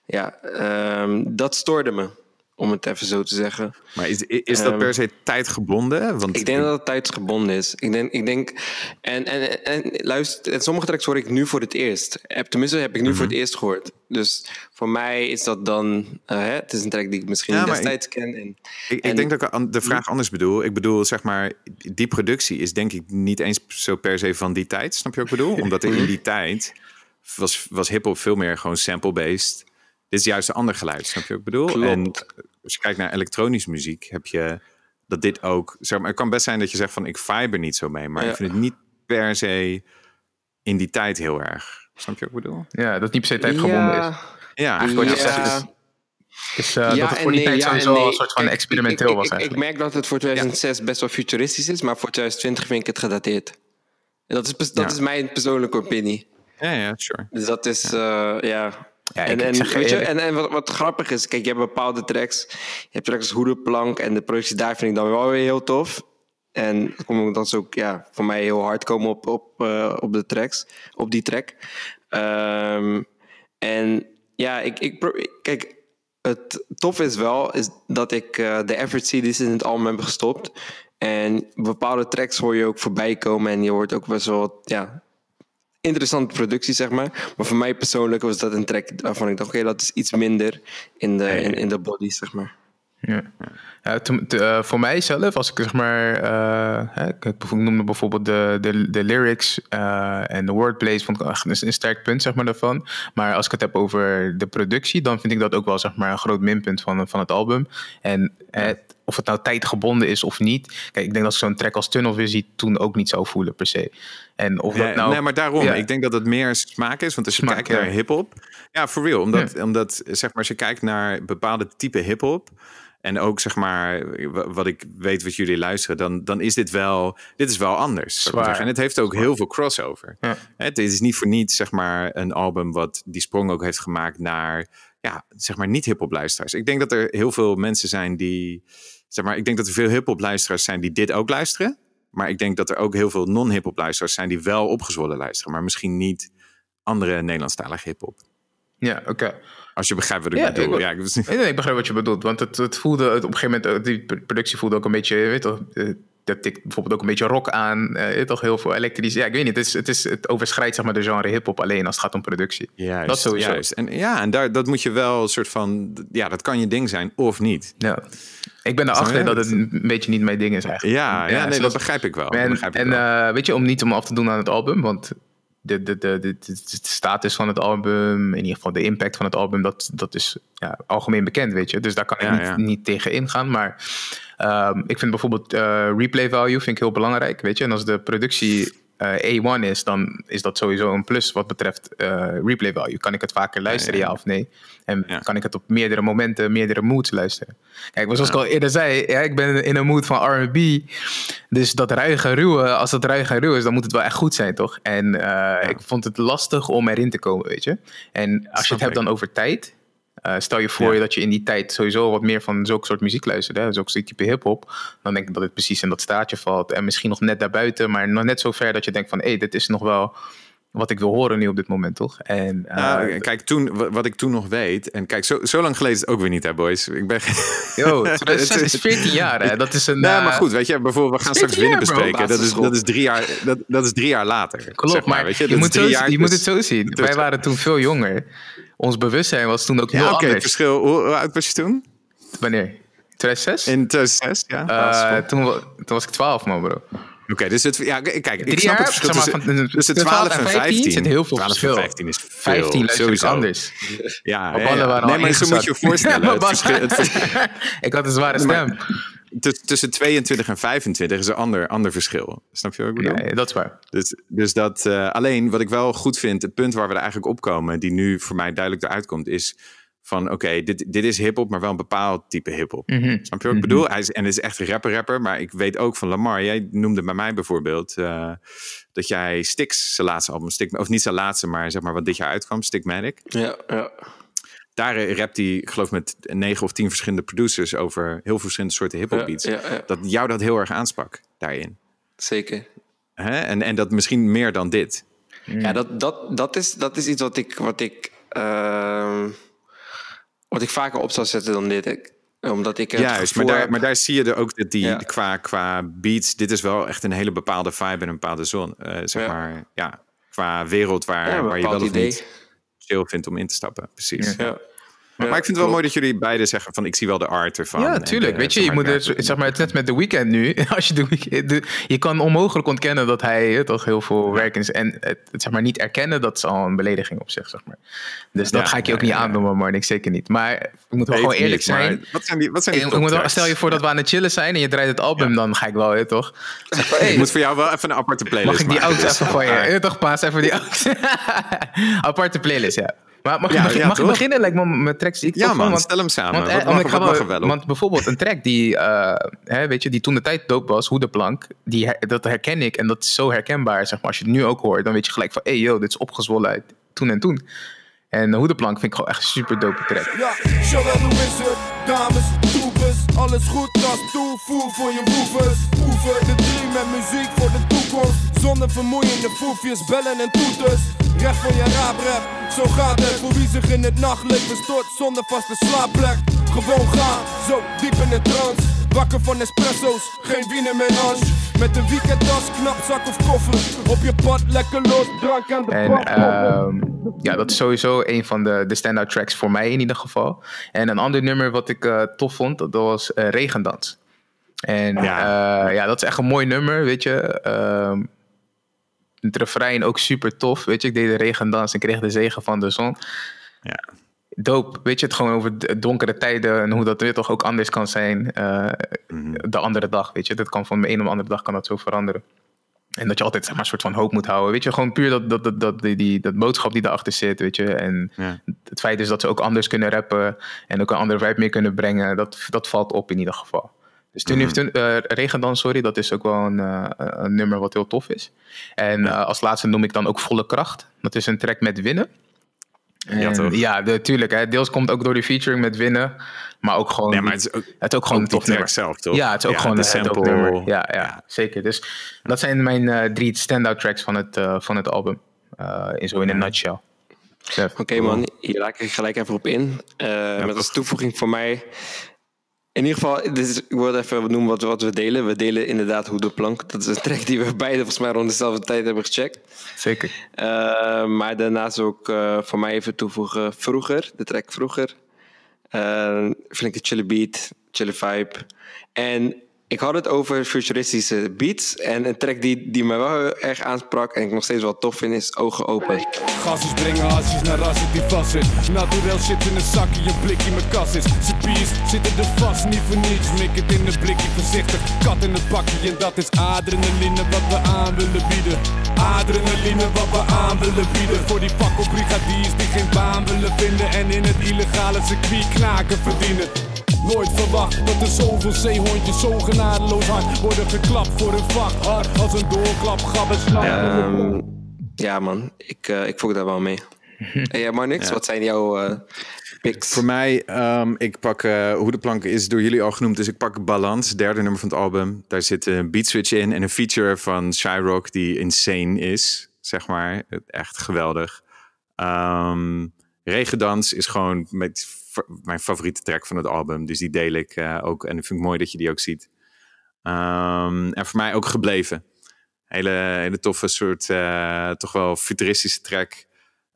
ja, ehm, dat stoorde me. Om het even zo te zeggen. Maar is, is dat Ehm, per se tijdgebonden? Want Ik denk dat het tijdsgebonden is. Ik denk, ik denk en, en, en luister, en sommige tracks hoor ik nu voor het eerst. Tenminste, heb ik nu Mhm. voor het eerst gehoord. Dus voor mij is dat dan, eh, hè, het is een track die ik misschien Ja, destijds ken. En, Ik, ik En- denk dat ik de vraag anders bedoel. Ik bedoel, zeg maar, die productie is denk ik niet eens zo per se van die tijd. Snap je wat ik bedoel? [laughs] Omdat er in die tijd was, was hip-hop veel meer gewoon sample-based. Dit is juist een ander geluid, snap je wat ik bedoel? Klopt. En als je kijkt naar elektronische muziek, heb je dat dit ook. Zeg maar, het kan best zijn dat je zegt van ik vibe er niet zo mee, maar Ja. ik vind het niet per se in die tijd heel erg. Snap je wat ik bedoel? Ja, dat het niet per se tijdgebonden is. ja, Eigenlijk wat je ja. zegt is, is eh, Ja dat het voor die nee, tijd ja en sowieso nee. een soort van experimenteel ik, was ik, ik, ik eigenlijk. merk dat het voor 2006 best wel futuristisch is, maar voor 2020 vind ik het gedateerd. En dat is, dat Ja. is mijn persoonlijke opinie. ja, ja, sure. Dus dat is, ja. ja. Ja, en en, zeg je weet je, eerlijk. en, en wat, wat grappig is, kijk, je hebt bepaalde tracks. Je hebt tracks als Hoedenplank en de productie daar vind ik dan wel weer heel tof. En dat komt ze ook ja, voor mij heel hard komen op, op, eh, op de tracks, op die track. Ehm, en ja, ik, ik, kijk, het tof is wel is dat ik eh, de effort CD's in het album heb gestopt. En bepaalde tracks hoor je ook voorbij komen en je hoort ook best wel wat, ja, interessante productie, zeg maar. Maar voor mij persoonlijk was dat een track waarvan ik dacht, oké, dat is iets minder in de, in, in de body, zeg maar. Ja. Ja, eh, voor mijzelf, als ik zeg maar, eh, hè, ik, ik noemde bijvoorbeeld de, de, de lyrics eh, en de wordplays, vond ik echt een, een sterk punt zeg maar, daarvan. Maar als ik het heb over de productie, dan vind ik dat ook wel zeg maar, een groot minpunt van, van het album. En eh, of het nou tijdgebonden is of niet. Kijk, ik denk dat zo'n track als Tunnelvisie toen ook niet zou voelen per se. En of Nee, dat nou... nee, maar daarom. Ja. Ik denk dat het meer smaak is. Want als je Smaak, kijkt ja. naar hip-hop. Ja, for real. Omdat, omdat zeg maar, als je kijkt naar bepaalde type hip-hop. En ook zeg maar, wa- wat ik weet wat jullie luisteren, dan, dan is dit wel, dit is wel anders. Zwaar. En het heeft ook heel veel crossover. Ja. Het is niet voor niets zeg maar, een album wat die sprong ook heeft gemaakt naar ja, zeg maar niet hip-hop luisteraars. Ik denk dat er heel veel mensen zijn die, zeg maar, ik denk dat er veel hip-hop luisteraars zijn die dit ook luisteren. Maar ik denk dat er ook heel veel non-hip-hop luisteraars zijn die wel opgezwollen luisteren, maar misschien niet andere Nederlandstalige hip-hop. Ja, oké. Als je begrijpt wat ik Ja, bedoel. ik- ja, ik, Nee, nee, ik begrijp wat je bedoelt. Want het, het voelde het op een gegeven moment, die productie voelde ook een beetje, je weet toch, eh, dat tikt bijvoorbeeld ook een beetje rock aan. eh, toch heel veel elektrisch. Ja, ik weet niet. Het, is, het, is, het overschrijdt zeg maar de genre hip-hop alleen als het gaat om productie. juist, dat sowieso. juist. En ja, en daar, dat moet je wel een soort van, ja, dat kan je ding zijn of niet. Ja. Ik ben erachter dat het een beetje niet mijn ding is eigenlijk. Ja, ja, nee, dat begrijp ik wel. En, begrijp ik en wel. eh, weet je, om niet om af te doen aan het album, want de, de, de, de, status van het album, in ieder geval de impact van het album, dat, dat is ja, algemeen bekend, weet je. Dus daar kan ik Ja, niet, ja. niet tegen ingaan. Maar ehm, ik vind bijvoorbeeld eh, replay value vind ik heel belangrijk, weet je. En als de productie A1 is, dan is dat sowieso een plus wat betreft eh, replay value. Kan ik het vaker luisteren, ja, ja. of nee? En Ja. kan ik het op meerdere momenten, meerdere moods luisteren? Kijk, zoals ik al eerder zei, ja, ik ben in een mood van R&B. Dus dat ruige ruwe, als dat ruige ruwe is, dan moet het wel echt goed zijn, toch? En eh, ik vond het lastig om erin te komen, weet je. En als je het hebt dan over tijd, eh, stel je voor Ja. dat je in die tijd sowieso wat meer van zulke soort muziek luisterde, hè, zulke soort type hip-hop, dan denk ik dat het precies in dat staatje valt. En misschien nog net daarbuiten, maar nog net zo ver dat je denkt van, hé, dit is nog wel wat ik wil horen nu op dit moment, toch? En eh, Nou, kijk, toen, wa- wat ik toen nog weet, en kijk, zo, zo lang geleden is het ook weer niet, hè, boys? Ik ben. [laughs] yo, [laughs] 2006 is 14 jaar, hè? Dat is een. Nee, eh, maar goed, weet je, bijvoorbeeld, we gaan straks 14 winnen bro, bespreken. Dat is, dat, is drie jaar, dat, dat is drie jaar later. Klopt, zeg maar, weet je, is moet, drie zo, jaar je moet het tussen- zo zien. [laughs] Wij waren toen veel jonger. Ons bewustzijn was toen ook heel Ja, oké, het anders. verschil. Hoe, hoe oud was je toen? Wanneer? 2006? In 2006, ja. Eh, toen, toen was ik 12, man, bro. Oké, dus het, ja, kijk, ik Drie snap jaar, het verschil zeg maar, tussen, tussen tussen 12 en 15. zit heel veel 12 verschil. en 15 is veel, 15 luister ik sowieso. anders. Ja, ja, ja. waren Nee, maar zo moet je je voorstellen. [laughs] Ja, het maar- verschil, het [laughs] verschil- ik had een zware stem. tuss- tussen 22 en 25 is een ander, ander verschil. Snap je wat ik bedoel? Ja, dat is waar. Dus, dus dat eh, alleen wat ik wel goed vind, het punt waar we er eigenlijk op komen, die nu voor mij duidelijk eruit komt, is van oké, dit, dit is hip-hop, maar wel een bepaald type hip-hop. Mhm. Snap je wat ik bedoel? Hij is, en het is echt een rapper-rapper, maar ik weet ook van Lamar. Jij noemde bij mij bijvoorbeeld eh, dat jij Stix, zijn laatste album, Stick, of niet zijn laatste, maar zeg maar wat dit jaar uitkwam, Stickmatic. Ja, ja. Daar eh, rapt hij, ik geloof met negen of tien verschillende producers over heel verschillende soorten hip-hop Ja, beats. ja, ja. Dat jou dat heel erg aansprak daarin. zeker. Hè? En, en dat misschien meer dan dit. Ja, dat, dat, dat, is, dat is iets wat ik, wat ik, ehm, wat ik vaker op zou zetten dan dit. Ik, Omdat ik het Juist, maar gevoel daar, heb- maar daar zie je er ook dat die Ja. qua, qua beats, dit is wel echt een hele bepaalde vibe en een bepaalde zon. eh, zeg Ja. maar, ja, qua wereld waar, waar je wel bepaald of idee. niet chill vindt om in te stappen. Precies. Ja. Maar ik vind het wel mooi dat jullie beide zeggen van ik zie wel de art ervan. Ja, tuurlijk. de- Weet je, je moet het zeg maar, het net met The Weeknd nu. [laughs] Als je, de de- je kan onmogelijk ontkennen dat hij eh, toch heel veel werk is. En het, zeg maar, niet erkennen, dat is al een belediging op zich, zeg maar. Dus dat Ja, ga ik je ook niet ja, aandoen, maar ik zeker niet. Maar ik moet wel gewoon eerlijk niet, zijn. Wat zijn die, wat zijn die Ik moet wel, toptracks? stel je voor dat we aan het chillen zijn en je draait het album, dan ga ik wel, hè, toch? Zeg van, hey, Ik moet voor jou wel even een aparte playlist mag ik die oud Dus, even van je? Ja, toch, Paas, even die [laughs] oud. [laughs] Aparte playlist, ja. Maar mag, ik Ja, begin- ja, mag ik beginnen lijkt me, met tracks die ik Ja tof vond? man, Want- stel hem samen. want, wat eh, mag, ik ga wat mag wel- er wel op? want bijvoorbeeld een track die, eh, hè, weet je, die toen de tijd dope was, Hoe de Plank, die, dat herken ik en dat is zo herkenbaar. Zeg maar. Als je het nu ook hoort, dan weet je gelijk van, hey yo, dit is opgezwollen uit toen en toen. En Hoe de Plank vind ik gewoon echt een super dope track. Ja, Joël de Wizard, dames, troepers, alles goed als toevoer voor je woevers. Oefen de drie met muziek voor de toekomst. Zonder vermoeiende foefjes, bellen en toeters. Recht voor je raaprep, zo gaat het. Voor wie zich in het nachtleven stort zonder vaste slaapplek. Gewoon gaan, zo diep in de trance. Wakker van espresso's, geen wiener melange. Met een weekendtas, knap zak of koffer. Op je pad, lekker los, drank aan de En ehm, ja, dat is sowieso een van de, de standout tracks voor mij in ieder geval. En een ander nummer wat ik eh, tof vond, dat was eh, Regendans. En Ja. ja. ja, dat is echt een mooi nummer, weet je. Ehm, het refrein ook super tof, weet je. Ik deed de regendans en kreeg de zegen van de zon. Ja. Dope, weet je, het gewoon over donkere tijden en hoe dat weer toch ook anders kan zijn eh, Mhm. de andere dag, weet je. Dat kan van de een op de andere dag kan dat zo veranderen. En dat je altijd zeg maar, een soort van hoop moet houden. Weet je, gewoon puur dat, dat, dat, dat, die, die, dat boodschap die erachter zit, weet je. En Ja. het feit is dat ze ook anders kunnen rappen en ook een andere vibe meer kunnen brengen, dat, dat valt op in ieder geval. Dus toen heeft uh, Regendans, sorry, dat is ook wel een, eh, een nummer wat heel tof is. En eh, als laatste noem ik dan ook Volle Kracht. Dat is een track met winnen. Ja, toch? Ja, de, tuurlijk. Hè, deels komt ook door die featuring met winnen. Maar ook gewoon, Nee, maar die- het is ook, het is ook gewoon ook een die tof nummer. zelf, toch? Ja, het is ook Ja, gewoon een sample. nummer. Ja, ja, Ja. zeker. Dus dat zijn mijn eh, drie standout tracks van het, eh, van het album. Eh, in zo in een nutshell. Oké man, hier raak ik gelijk even op in. Eh, met als toevoeging voor mij. In ieder geval, dit is, ik wil even noemen wat, wat we delen. We delen inderdaad Hoe de Plank. Dat is een [laughs] track die we beide volgens mij rond dezelfde tijd hebben gecheckt. Zeker. Eh, maar daarnaast ook eh, voor mij even toevoegen Vroeger, de track Vroeger. Eh, vind ik een chille beat, chille vibe. En ik had het over futuristische beats. En een track die, die me wel heel erg aansprak en ik nog steeds wel tof vind is Ogen Open. Gassies brengen hassies naar rassen die vast zit. Naturel shit in een zakje, je blikje mijn kas is. Ze pies zitten er vast, niet voor niets. Mik het in een blikje voorzichtig. Kat in het pakje en dat is adrenaline wat we aan willen bieden. Adrenaline wat we aan willen bieden. Voor die fakkel brigadiers die geen baan willen vinden. En in het illegale circuit knaken verdienen. Nooit verwacht dat er zoveel zeehondjes zo genadeloos hard worden geklapt voor een vak. Hard als een doorklap, gabber snap. Ehm, ja man, ik, eh ik voeg daar wel mee. [laughs] En jij Marnix, wat zijn jouw eh picks? Voor mij, ehm, ik pak eh, Hoe de Plank is door jullie al genoemd. Dus ik pak Balans, derde nummer van het album. Daar zit een beat switch in en een feature van Shyrock die insane is. Zeg maar, echt geweldig. Ehm Regendans is gewoon met, mijn favoriete track van het album. Dus die deel ik eh, ook. En ik vind het mooi dat je die ook ziet. Ehm, en voor mij ook gebleven. Hele, hele toffe soort, eh, toch wel futuristische track.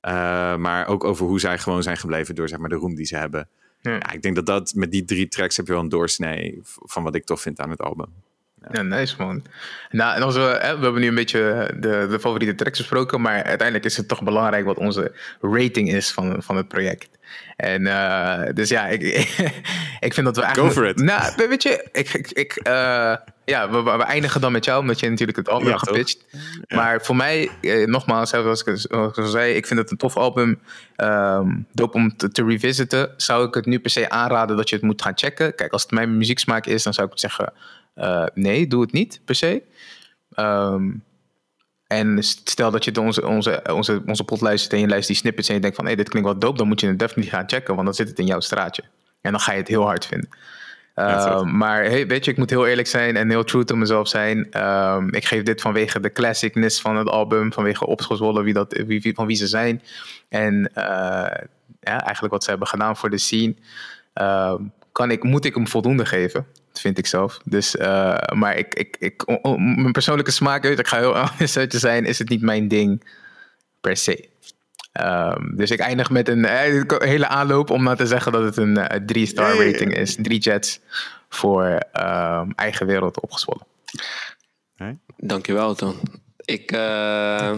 Uh, maar ook over hoe zij gewoon zijn gebleven door zeg maar, de roem die ze hebben. Ja. Ja. ik denk dat dat met die drie tracks heb je wel een doorsnee van wat ik tof vind aan het album. Ja, nice man. Nou, en als we, hè, we hebben nu een beetje de, de favoriete tracks besproken, maar uiteindelijk is het toch belangrijk wat onze rating is van, van het project. En uh, dus ja, ik, [laughs] ik vind dat we eigenlijk... Go for it. Nou, weet je, ik, ik, ik uh, ja, we, we, eindigen dan met jou, omdat je natuurlijk het album Ja, hebt gepitcht. Ja. Maar voor mij, eh, nogmaals, zoals ik, zoals ik al zei, ik vind het een tof album. Um, dope om te, te, revisiten. Zou ik het nu per se aanraden dat je het moet gaan checken? Kijk, als het mijn muzieksmaak is, dan zou ik zeggen... Uh, nee, doe het niet per se. Um, en stel dat je onze, onze, onze, onze pot luistert en je luistert die snippets en je denkt van hé, hey, dit klinkt wel dope, dan moet je het definitely gaan checken, want dan zit het in jouw straatje. En dan ga je het heel hard vinden. Uh, maar hey, weet je, ik moet heel eerlijk zijn en heel true to mezelf zijn. Um, ik geef dit vanwege de classicness van het album, vanwege opgezwollen wie dat, wie, wie, van wie ze zijn. En uh, ja, eigenlijk wat ze hebben gedaan voor de scene. Uh, kan ik, moet ik hem voldoende geven. Vind ik zelf. Dus, uh, maar ik, ik, ik, o- o- mijn persoonlijke smaak, ik ga heel [laughs] honest uit te zijn, is het niet mijn ding per se. Ehm, dus ik eindig met een, eh, een hele aanloop om nou te zeggen dat het een eh, drie star Ja, ja, ja. rating is. Drie jets voor ehm, eigen wereld opgezwollen. Dankjewel, Ton. Ik, eh,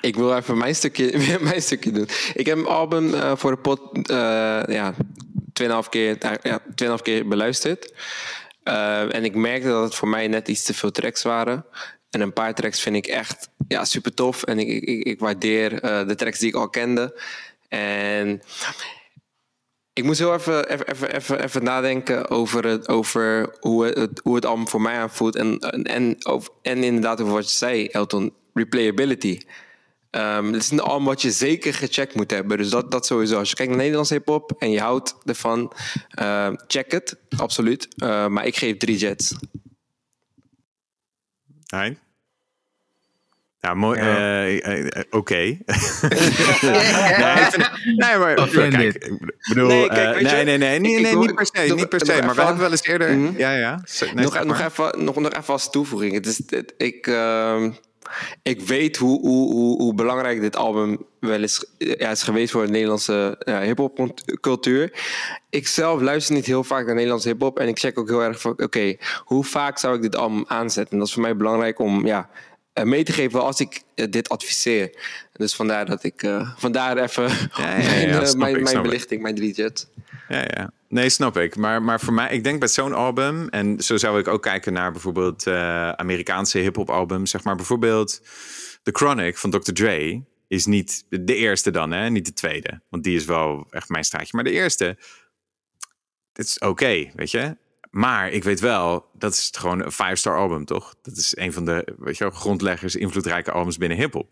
ik wil even mijn stukje, [laughs] mijn stukje doen. Ik heb een album eh, voor de pot eh ja, 2,5 keer, ja, 2,5 keer beluisterd. Eh, en ik merkte dat het voor mij net iets te veel tracks waren. En een paar tracks vind ik echt ja, super tof. En ik, ik, ik waardeer eh, de tracks die ik al kende. En ik moest heel even, even, even, even, nadenken over, het, over hoe, het, hoe het album voor mij aanvoelt. En, en, en, en inderdaad over wat je zei, Elton, replayability. Ehm het is een album wat je zeker gecheckt moet hebben. Dus dat, dat sowieso. Als je kijkt naar Nederlands hip-hop en je houdt ervan, eh, check het, absoluut. Eh, maar ik geef drie jets. Hein? Ja, mooi. Ja. eh, eh, eh, Oké. [laughs] nee, nee, maar Offended. kijk, ik bedoel, Nee, nee, kijk, nee, nee, nee, nee, ik- ik nee, wil- niet per se, niet per se. Maar we hebben wel eens eerder, Mhm. ja, ja. Nee, nog, nog, even, nog, nog even als toevoeging. Het is, het- ik, ehm, ik weet hoe, hoe, hoe, hoe belangrijk dit album wel is, ja, is geweest voor de Nederlandse ja, hip-hop cultuur. Ik zelf luister niet heel vaak naar Nederlandse hip-hop. En ik check ook heel erg van: oké, hoe vaak zou ik dit album aanzetten? En dat is voor mij belangrijk om ja, eh, mee te geven als ik eh, dit adviseer. Dus vandaar dat ik. eh, vandaar even ja, ja, [laughs] mijn, mijn, ik, belichting, mijn drie jets. Ja, ja. Nee, snap ik. Maar, maar voor mij, ik denk bij zo'n album, en zo zou ik ook kijken naar bijvoorbeeld eh, Amerikaanse hip-hop albums, zeg maar bijvoorbeeld The Chronic van Dr. Dre is niet de eerste dan, hè? niet de tweede, want die is wel echt mijn straatje. Maar de eerste, het is oké, weet je. Maar ik weet wel, dat is gewoon een five-star album, toch? Dat is een van de weet je, grondleggers, invloedrijke albums binnen hip-hop.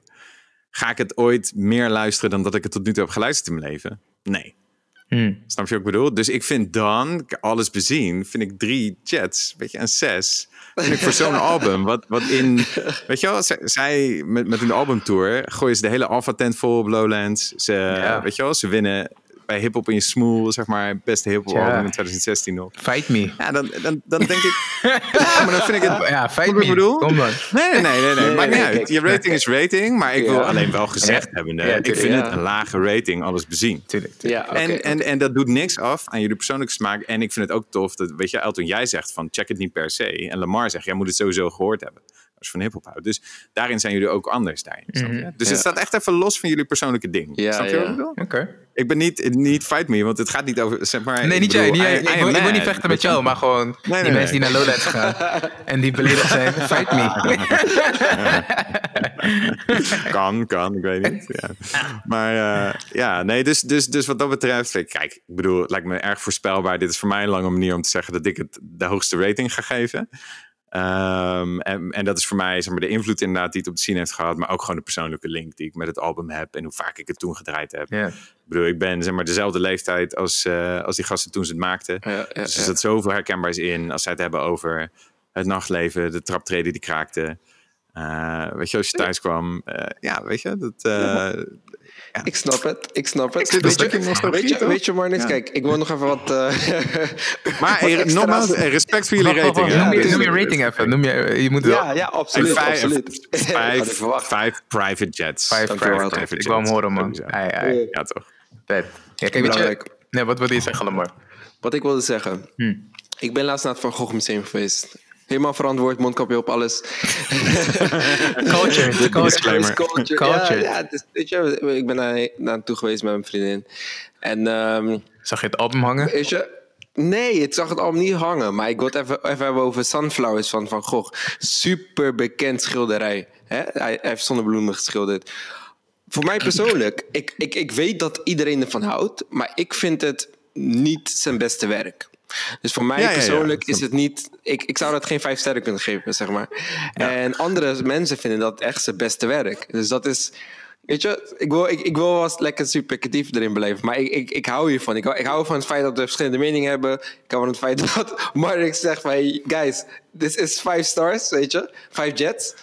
Ga ik het ooit meer luisteren dan dat ik het tot nu toe heb geluisterd in mijn leven? Nee. Hmm. Snap je wat ik bedoel? Dus ik vind dan, alles bezien, vind ik drie jets, weet je, een zes. Vind ik voor zo'n [laughs] album, wat, wat in, weet je wel, zij, zij met, met hun albumtour gooien ze de hele Alpha tent vol op Lowlands. Ze, Ja. weet je wel, ze winnen bij Hip Hop in je Smoel, zeg maar, beste hip hop album in 2016 nog. Fight me. Ja, dan, dan, dan denk ik, [laughs] ja, maar dan vind ik het, Ja, fight me. bedoel? Kom dan. Nee, nee, nee, nee, nee. maakt niet uit. Je rating is rating, maar ik wil alleen wel gezegd Ja. hebben. Ja, ik vind ja. het een lage rating, alles bezien. Tuurlijk, tuurlijk. Ja, oké, en, en, en dat doet niks af aan jullie persoonlijke smaak. En ik vind het ook tof dat, weet je, Elton, jij zegt van check het niet per se. En Lamar zegt, jij moet het sowieso gehoord hebben. Van hip-hop houdt. Dus daarin zijn jullie ook anders daarin. Je? Dus Ja. het staat echt even los van jullie persoonlijke ding. Ja, snap je ja. wat ik bedoel? Oké. Ik ben niet, niet fight me, want het gaat niet over, zeg maar... Nee, ik niet bedoel, jij. Niet, I- jij. I ik, wil, ik wil mad. niet vechten met jou, maar gewoon die nee, mensen die naar Lowlands gaan [laughs] en die beledigd zijn. Fight me. [laughs] kan, kan, ik weet niet. Ja. Maar eh, ja, nee, dus, dus, dus wat dat betreft, kijk, ik bedoel, het lijkt me erg voorspelbaar. Dit is voor mij een lange manier om te zeggen dat ik het de hoogste rating ga geven. Ehm, en, en dat is voor mij zeg maar, de invloed inderdaad die het op de scene heeft gehad, maar ook gewoon de persoonlijke link die ik met het album heb en hoe vaak ik het toen gedraaid heb. Ik bedoel, ik ben zeg maar dezelfde leeftijd als, eh, als die gasten toen ze het maakten. Ja, ja, Dus er zit zoveel herkenbaars in als zij het hebben over het nachtleven, de traptreden die kraakte. Eh, weet je, als je thuis kwam, eh, ja, weet je, dat. Ik snap het, ik snap het. Weet je, nostalgie, weet je, toch? weet je Marnix, Ja. kijk, ik wil nog even wat... eh, [laughs] maar wat extra's- nogmaals, respect voor jullie rating. Noem je- Noem je rating even. Noem je, je moet wel. Ja, ja, En absoluut, vijf, absoluut. [laughs] Vijf, verwacht. vijf private jets. Vijf private jets. Ik wil hem horen, man. Sowieso. Ai, ai. Ja, toch? Vet. Ja, kijk, weet je, Belangrijk. nee, wat wilde je zeggen, Lamar? Wat ik wilde zeggen. Hm. Ik ben laatst naar het Van Gogh Museum geweest. Helemaal verantwoord, mondkapje op, alles. [laughs] Culture. Disclaimer. Culture. Culture. Culture. Ja, weet je, ik ben daar naartoe geweest met mijn vriendin. En ehm, Zag je het album hangen? weet je, nee, het zag het allemaal niet hangen. Maar ik wil het even, even hebben over Sunflowers van Van Gogh. Super bekend schilderij. Hè? Hij, hij heeft zonnebloemen geschilderd. Voor mij persoonlijk, ik, ik, ik weet dat iedereen ervan houdt, maar ik vind het niet zijn beste werk. Dus voor mij Ja, ja, ja. persoonlijk is het niet. Ik, ik zou dat geen vijf sterren kunnen geven, zeg maar. En andere mensen vinden dat echt zijn beste werk. Dus dat is. Weet je, ik wil, ik, ik wil wel eens lekker subjectief erin beleven. Maar ik, ik, ik hou hiervan. Ik hou, ik hou van het feit dat we verschillende meningen hebben. Ik hou van het feit [laughs] dat Mark zegt van... Hey, guys, this is five stars, weet je. Five jets.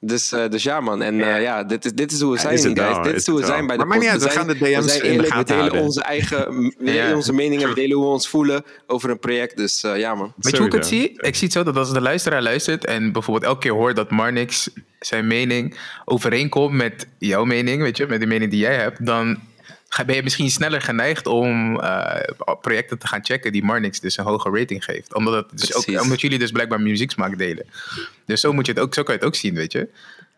Dus, uh, dus ja, man. En uh, ja, dit is, dit is hoe we Ja, is zijn, het guys. wel, dit is is hoe we zijn bij de Maar maakt niet uit, we gaan de DM's we zijn in de eerlijk, we gaten delen houden. onze eigen [laughs] Ja. onze meningen, we delen hoe we ons voelen over een project. Dus uh, ja, man. Weet je hoe ik het zie? Ik zie het zo dat als de luisteraar luistert en bijvoorbeeld elke keer hoort dat Marnix zijn mening overeenkomt met jouw mening, weet je, met de mening die jij hebt, dan ben je misschien sneller geneigd om eh, projecten te gaan checken die Marnix dus een hoge rating geeft. Omdat, het dus ook, omdat jullie dus blijkbaar muzieksmaak delen. Dus zo, moet je het ook, zo kan je het ook zien, weet je.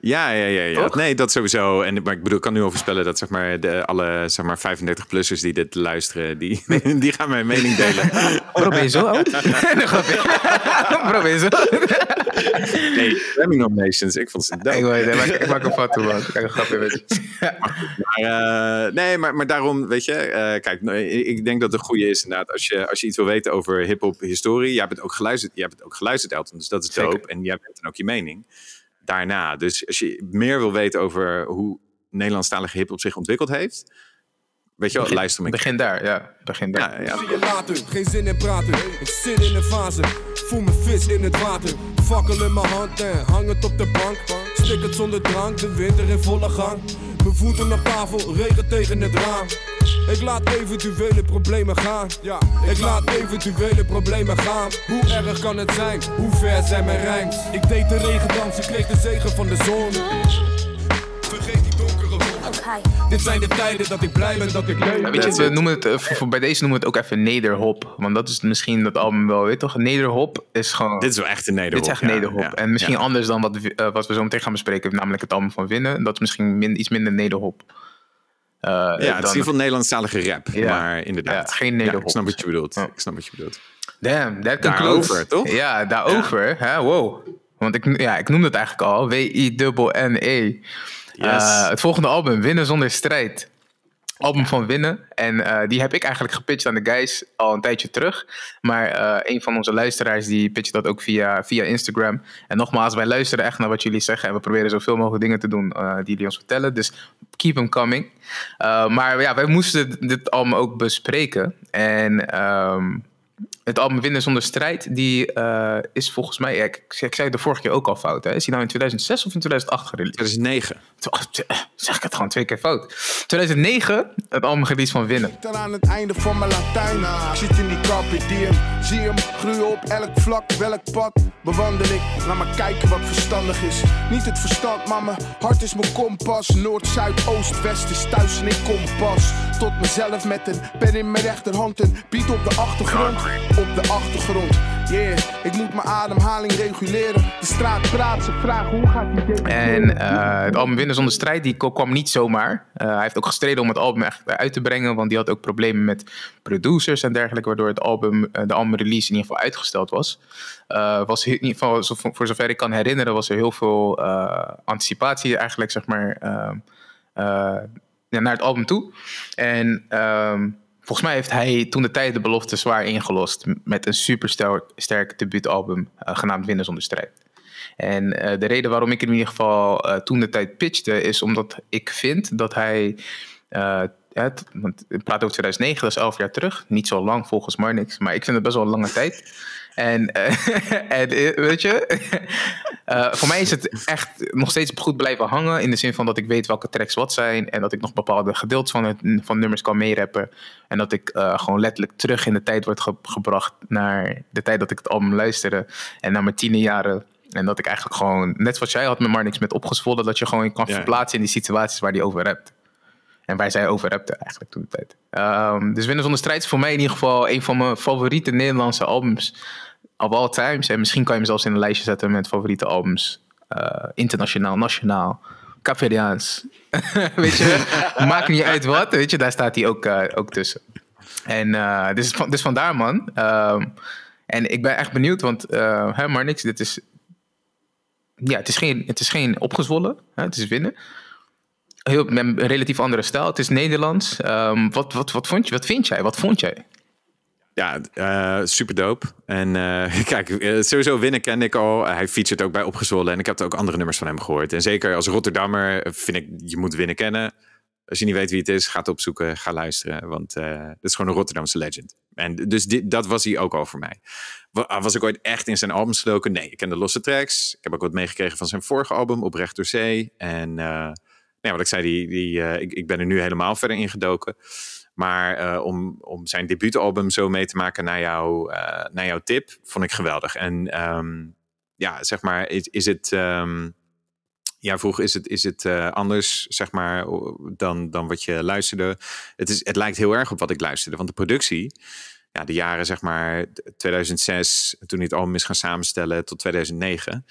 Ja, ja, ja, ja. Toch? Nee, dat sowieso. En, maar ik bedoel, ik kan nu al voorspellen dat zeg maar, de, alle zeg maar, 35-plussers die dit luisteren, die, [laughs] die gaan mijn mening delen. Bro, ben je zo oud? Bro, ben je zo oud? [laughs] Nee, Grammy nominations, ik vond ze dope. Ik, weet- ik maak, ik maak een foto, man. Ik maak een grapje met. [laughs] Maar, eh, nee, maar, maar daarom, weet je, eh, kijk, nou, ik denk dat het goede is inderdaad, als je, als je iets wil weten over hip-hop historie, jij hebt het ook geluisterd, jij hebt het ook geluisterd, Elton, dus dat is Zeker. dope. En jij hebt dan ook je mening daarna. Dus als je meer wil weten over hoe Nederlandstalige hip-hop zich ontwikkeld heeft, weet je wel, luister me. Begin daar, ja. Begin daar. Ja, ja. Zie je later, geen zin in praten. Ik zit in een fase, voel me vis in het water. Fakkel in mijn hand en hang het op de bank. Stik het zonder drank, de winter in volle gang. Mijn voeten op tafel, regen tegen het raam. Ik laat eventuele problemen gaan. Ja, ik laat eventuele problemen gaan. Hoe erg kan het zijn? Hoe ver zijn mijn rijms? Ik deed de regendans, ik kreeg de zegen van de zon. Dit zijn de tijden dat ik blij ben dat ik leef. Weet je, we noemen het, eh, voor- voor- bij deze noemen we het ook even nederhop. Want dat is misschien dat album wel, weet je toch? Nederhop is gewoon... Dit is wel echt een nederhop. Dit is echt ja, nederhop. ja, en misschien ja. anders dan wat, we- eh, wat we zo meteen gaan bespreken, namelijk het album van Winnen. Dat is misschien min- iets minder nederhop. Eh, Ja, het is in ieder geval Nederlandstalige rap. Ja. Maar inderdaad. Ja, geen Ja, nederhop. ik snap wat je bedoelt. Ik snap wat je bedoelt. Damn, that Daarover, toch? Ja, daarover. Hè, wow. Want ik, ja, ik noemde het eigenlijk al. W-I-N-N-E. Eh, het volgende album, Winnen zonder strijd. Album van Winnen. En eh, die heb ik eigenlijk gepitcht aan de guys al een tijdje terug. Maar eh, een van onze luisteraars die pitcht dat ook via, via Instagram. En nogmaals, wij luisteren echt naar wat jullie zeggen. En we proberen zoveel mogelijk dingen te doen die jullie ons vertellen. Dus keep them coming. Maar ja, wij moesten dit album ook bespreken. En ehm, het album Winnen zonder strijd, die eh, is volgens mij, ja, ik, ik zei het de vorige keer ook al fout. Hè? Is die nou in 2006 of in 2008 gereleased? 2009. Oh, t- eh, Zeg ik het gewoon twee keer fout. 2009, het album release van Winnen. Tot aan het einde van mijn Latijn. Ik zit in die carpe diem. Zie hem groeien op elk vlak, welk pad bewandel ik. Laat maar kijken wat verstandig is. Niet het verstand, maar mijn hart is mijn kompas. Noord, zuid, oost, west is thuis en ik kom pas. Tot mezelf met een pen in mijn rechterhand. Een beat op de achtergrond, op de achtergrond. Yeah, ik moet mijn ademhaling reguleren. De straat praat, ze vragen hoe gaat die? En eh, het album Winnen zonder strijd, die kwam niet zomaar. Eh, hij heeft ook gestreden om het album echt uit te brengen. Want die had ook problemen met producers en dergelijke. Waardoor het album, eh, de album release in ieder geval uitgesteld was. Was in ieder geval, voor zover ik kan herinneren, was er heel veel anticipatie eigenlijk, zeg maar, naar het album toe. En ehm, volgens mij heeft hij toen de tijd de belofte zwaar ingelost. Met een super sterk, debuutalbum eh, genaamd Winnen zonder strijd. En eh, de reden waarom ik in ieder geval eh, toen de tijd pitchte, is omdat ik vind dat hij. het, want ik praat over 2009, dat is 11 jaar terug. Niet zo lang volgens Marnix, maar ik vind het best wel een lange tijd. En, eh, [laughs] en eh, weet je, [laughs] eh, voor mij is het echt nog steeds goed blijven hangen. In de zin van dat ik weet welke tracks wat zijn. En dat ik nog bepaalde gedeeltes van, het, van nummers kan meerappen. En dat ik gewoon letterlijk terug in de tijd word ge- gebracht naar de tijd dat ik het album luisterde. En naar mijn tiende jaren. En dat ik eigenlijk gewoon, net zoals jij had met Marnix met opgezwollen, dat je gewoon kan Ja. verplaatsen in die situaties waar die over hebt. En waar zij over rapte eigenlijk toen de tijd. Ehm, dus Winnen zonder strijd is voor mij in ieder geval een van mijn favoriete Nederlandse albums of all times. En misschien kan je hem zelfs in een lijstje zetten met favoriete albums. eh, internationaal, nationaal, Capverdiaans. [laughs] weet je, [laughs] maakt niet uit wat. Weet je, daar staat hij ook, eh, ook tussen. En dus, van- dus vandaar man. Ehm, en ik ben echt benieuwd, want hè, maar niks, dit is... Ja, het is geen, het is geen opgezwollen. Hè, het is winnen. Heel, met een relatief andere stijl. Het is Nederlands. Ehm, wat, wat, wat, vond je, wat vind jij? Wat vond jij? Ja, eh super dope. En eh, [laughs] kijk, eh, sowieso winnen kende ik al. hij featured ook bij Opgezwollen. En ik heb ook andere nummers van hem gehoord. En zeker als Rotterdammer vind ik, je moet winnen kennen. Als je niet weet wie het is, ga het opzoeken, ga luisteren. Want dit is gewoon een Rotterdamse legend. En dus dit, dat was hij ook al voor mij. Wa- Was ik ooit echt in zijn albums gedoken? Nee, ik ken de losse tracks. Ik heb ook wat meegekregen van zijn vorige album, Oprecht door Zee. En eh, ja, wat ik zei, die, die, ik, ik ben er nu helemaal verder in gedoken. Maar eh, om, om zijn debuutalbum zo mee te maken naar, jou, eh, naar jouw tip, vond ik geweldig. En ehm, ja, zeg maar, is, is het... ehm, ja, vroeg is het, is het eh, anders, zeg maar, dan, dan wat je luisterde. Het, is, het lijkt heel erg op wat ik luisterde. Want de productie, ja, de jaren zeg maar 2006, toen hij het album is gaan samenstellen, tot 2009.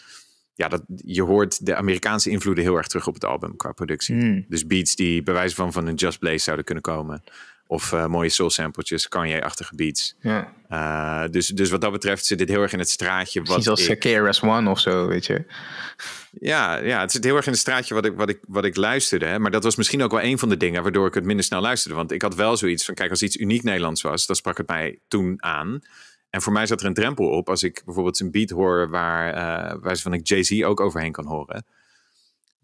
Ja, dat, je hoort de Amerikaanse invloeden heel erg terug op het album qua productie. Hmm. Dus beats die bij wijze van van een Just Blaze zouden kunnen komen. Of eh, mooie soul sampletjes, Kanye-achtige beats. Ja. Eh, dus, dus wat dat betreft zit dit heel erg in het straatje. Misschien Wat zoals ik, KRS-One of zo, weet je. ja, ja, het zit heel erg in het straatje wat ik, wat ik, wat ik luisterde. Hè. Maar dat was misschien ook wel een van de dingen waardoor ik het minder snel luisterde. Want ik had wel zoiets van, kijk, als iets uniek Nederlands was, dan sprak het mij toen aan. En voor mij zat er een drempel op als ik bijvoorbeeld een beat hoor waar, eh waar van ik Jay-Z ook overheen kan horen.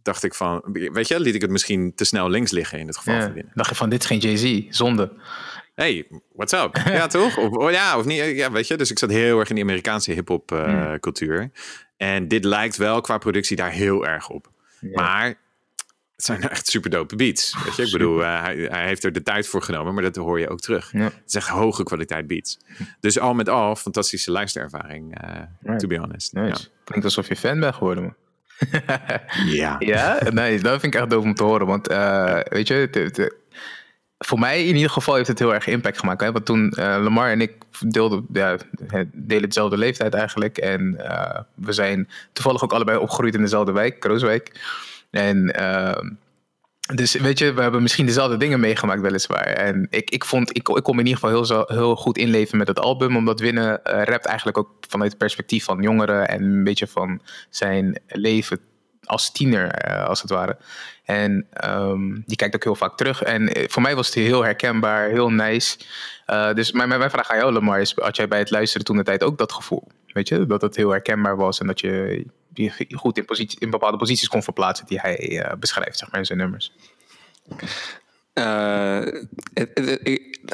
Dacht ik van, weet je, liet ik het misschien te snel links liggen in het geval Ja. van. Dacht je van, dit is geen Jay-Z, zonde. Hey, what's up? [laughs] Ja, toch? Of, oh, ja, of niet? Ja, weet je. Dus ik zat heel erg in die Amerikaanse hip-hop eh, Mm. cultuur. En dit lijkt wel qua productie daar heel erg op. Maar het zijn echt super dope beats. Weet je, ik bedoel, eh, hij, hij heeft er de tijd voor genomen, maar dat hoor je ook terug. Ja. Het is echt hoge kwaliteit beats. Dus al met al, fantastische luisterervaring, eh, Right. to be honest. Nice. Klinkt alsof je fan bent geworden, man. Ja. [laughs] ja. Nee, dat vind ik echt doof om te horen. Want eh, weet je, voor mij in ieder geval heeft het heel erg impact gemaakt. Hè? Want toen eh, Lamar en ik deelden, ja, delen dezelfde leeftijd eigenlijk. En eh, we zijn toevallig ook allebei opgegroeid in dezelfde wijk, Krooswijk. En eh, dus weet je, we hebben misschien dezelfde dingen meegemaakt weliswaar. En ik, ik vond, ik, ik kon me in ieder geval heel, heel goed inleven met het album. Omdat Winnen eh, rapt eigenlijk ook vanuit het perspectief van jongeren. En een beetje van zijn leven als tiener, eh, als het ware. En ehm, die kijkt ook heel vaak terug. En eh, voor mij was het heel herkenbaar, heel nice. Dus mijn, mijn mijn vraag aan jou, Lamar, is: had jij bij het luisteren toen de tijd ook dat gevoel? Weet je, dat het heel herkenbaar was en dat je je goed in, positie, in bepaalde posities kon verplaatsen die hij eh, beschrijft, zeg maar, in zijn nummers. Eh,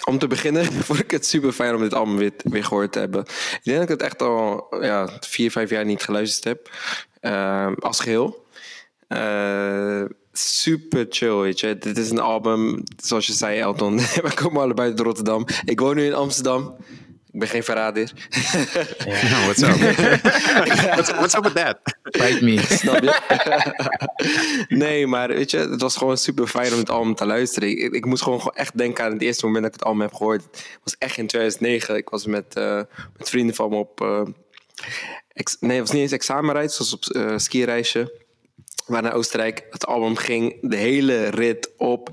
om te beginnen [laughs] vond ik het super fijn om dit album weer, weer gehoord te hebben. Ik denk dat ik het echt al ja, vier, vijf jaar niet geluisterd heb. eh, als geheel. Eh, super chill, weet. Dit is een album, zoals je zei, Elton. [laughs] We komen allebei uit Rotterdam. Ik woon nu in Amsterdam. Ik ben geen verrader. [laughs] Nou, what's up? what's, what's up with that? Fight me. Snap je? [laughs] nee, maar weet je, het was gewoon super fijn om het album te luisteren. Ik, ik moest gewoon echt denken aan het eerste moment dat ik het album heb gehoord. Het was echt in 2009. Ik was met, eh, met vrienden van me op... eh, ex- nee, het was niet eens examenreis. Het was op eh skireisje. We waren naar Oostenrijk. Het album ging de hele rit op.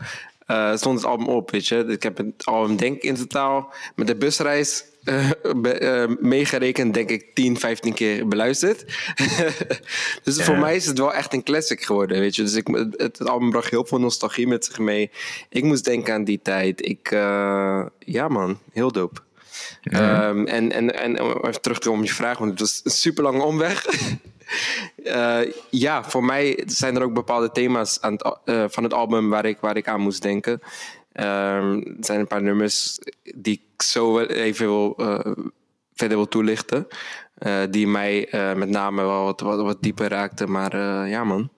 eh, stond het album op, weet je. Ik heb het album denk ik in totaal met de busreis eh, be- eh, meegerekend, denk ik 10, 15 keer beluisterd. [laughs] dus voor mij is het wel echt een classic geworden, weet je. Dus ik, het, het album bracht heel veel nostalgie met zich mee. Ik moest denken aan die tijd. Ik, eh, ja man, heel dope. Ehm, en, en, en om even terug te komen op je vraag, want het was een super lange omweg. [laughs] Ja, voor mij zijn er ook bepaalde thema's aan het, van het album waar ik, waar ik aan moest denken. Ehm, er zijn een paar nummers die ik zo wel even wil, eh, verder wil toelichten. eh, die mij eh, met name wel wat, wat, wat dieper raakten. Maar ja, man.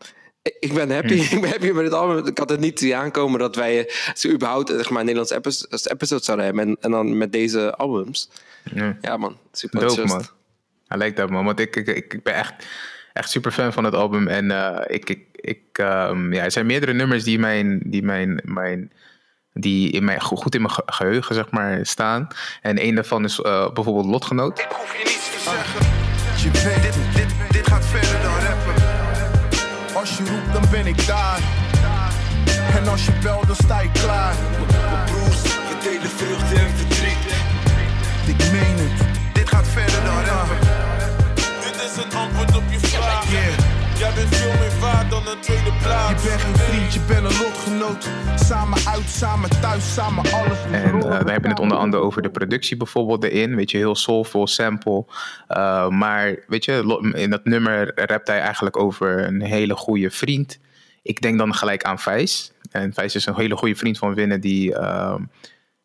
Ik- ben happy. [laughs] Ik ben happy met het album. Ik had het niet zien aankomen dat wij zo überhaupt zeg maar, een Nederlands episode, episode zouden hebben. En, en dan met deze albums. Ja. Ja, man. Super Dope, man. I like dat, man. Want ik, ik, ik, ben echt, echt super fan van het album. En ik, ik, ik, ehm, ja, er zijn meerdere nummers die, mijn, die, mijn, mijn, die in mijn, goed in mijn ge- geheugen zeg maar, staan. En een daarvan is eh, bijvoorbeeld Lotgenoot. hoef je niets te zeggen. Je weet, dit, dit, dit gaat verder dan rappen. Als je roept, dan ben ik daar. En als je belt, dan sta ik klaar. Mijn broers, we delen vreugde en verdriet. Een tweede Je bent geen vriend, je bent een lotgenoot. Samen uit, samen thuis, samen alles. En eh we hebben het onder andere over de productie bijvoorbeeld erin. Weet je, heel soulful, sample. Uh, maar weet je, in dat nummer rapt hij eigenlijk over een hele goede vriend. Ik denk dan gelijk aan Vijs. En Vijs is een hele goede vriend van Winnen die... ehm,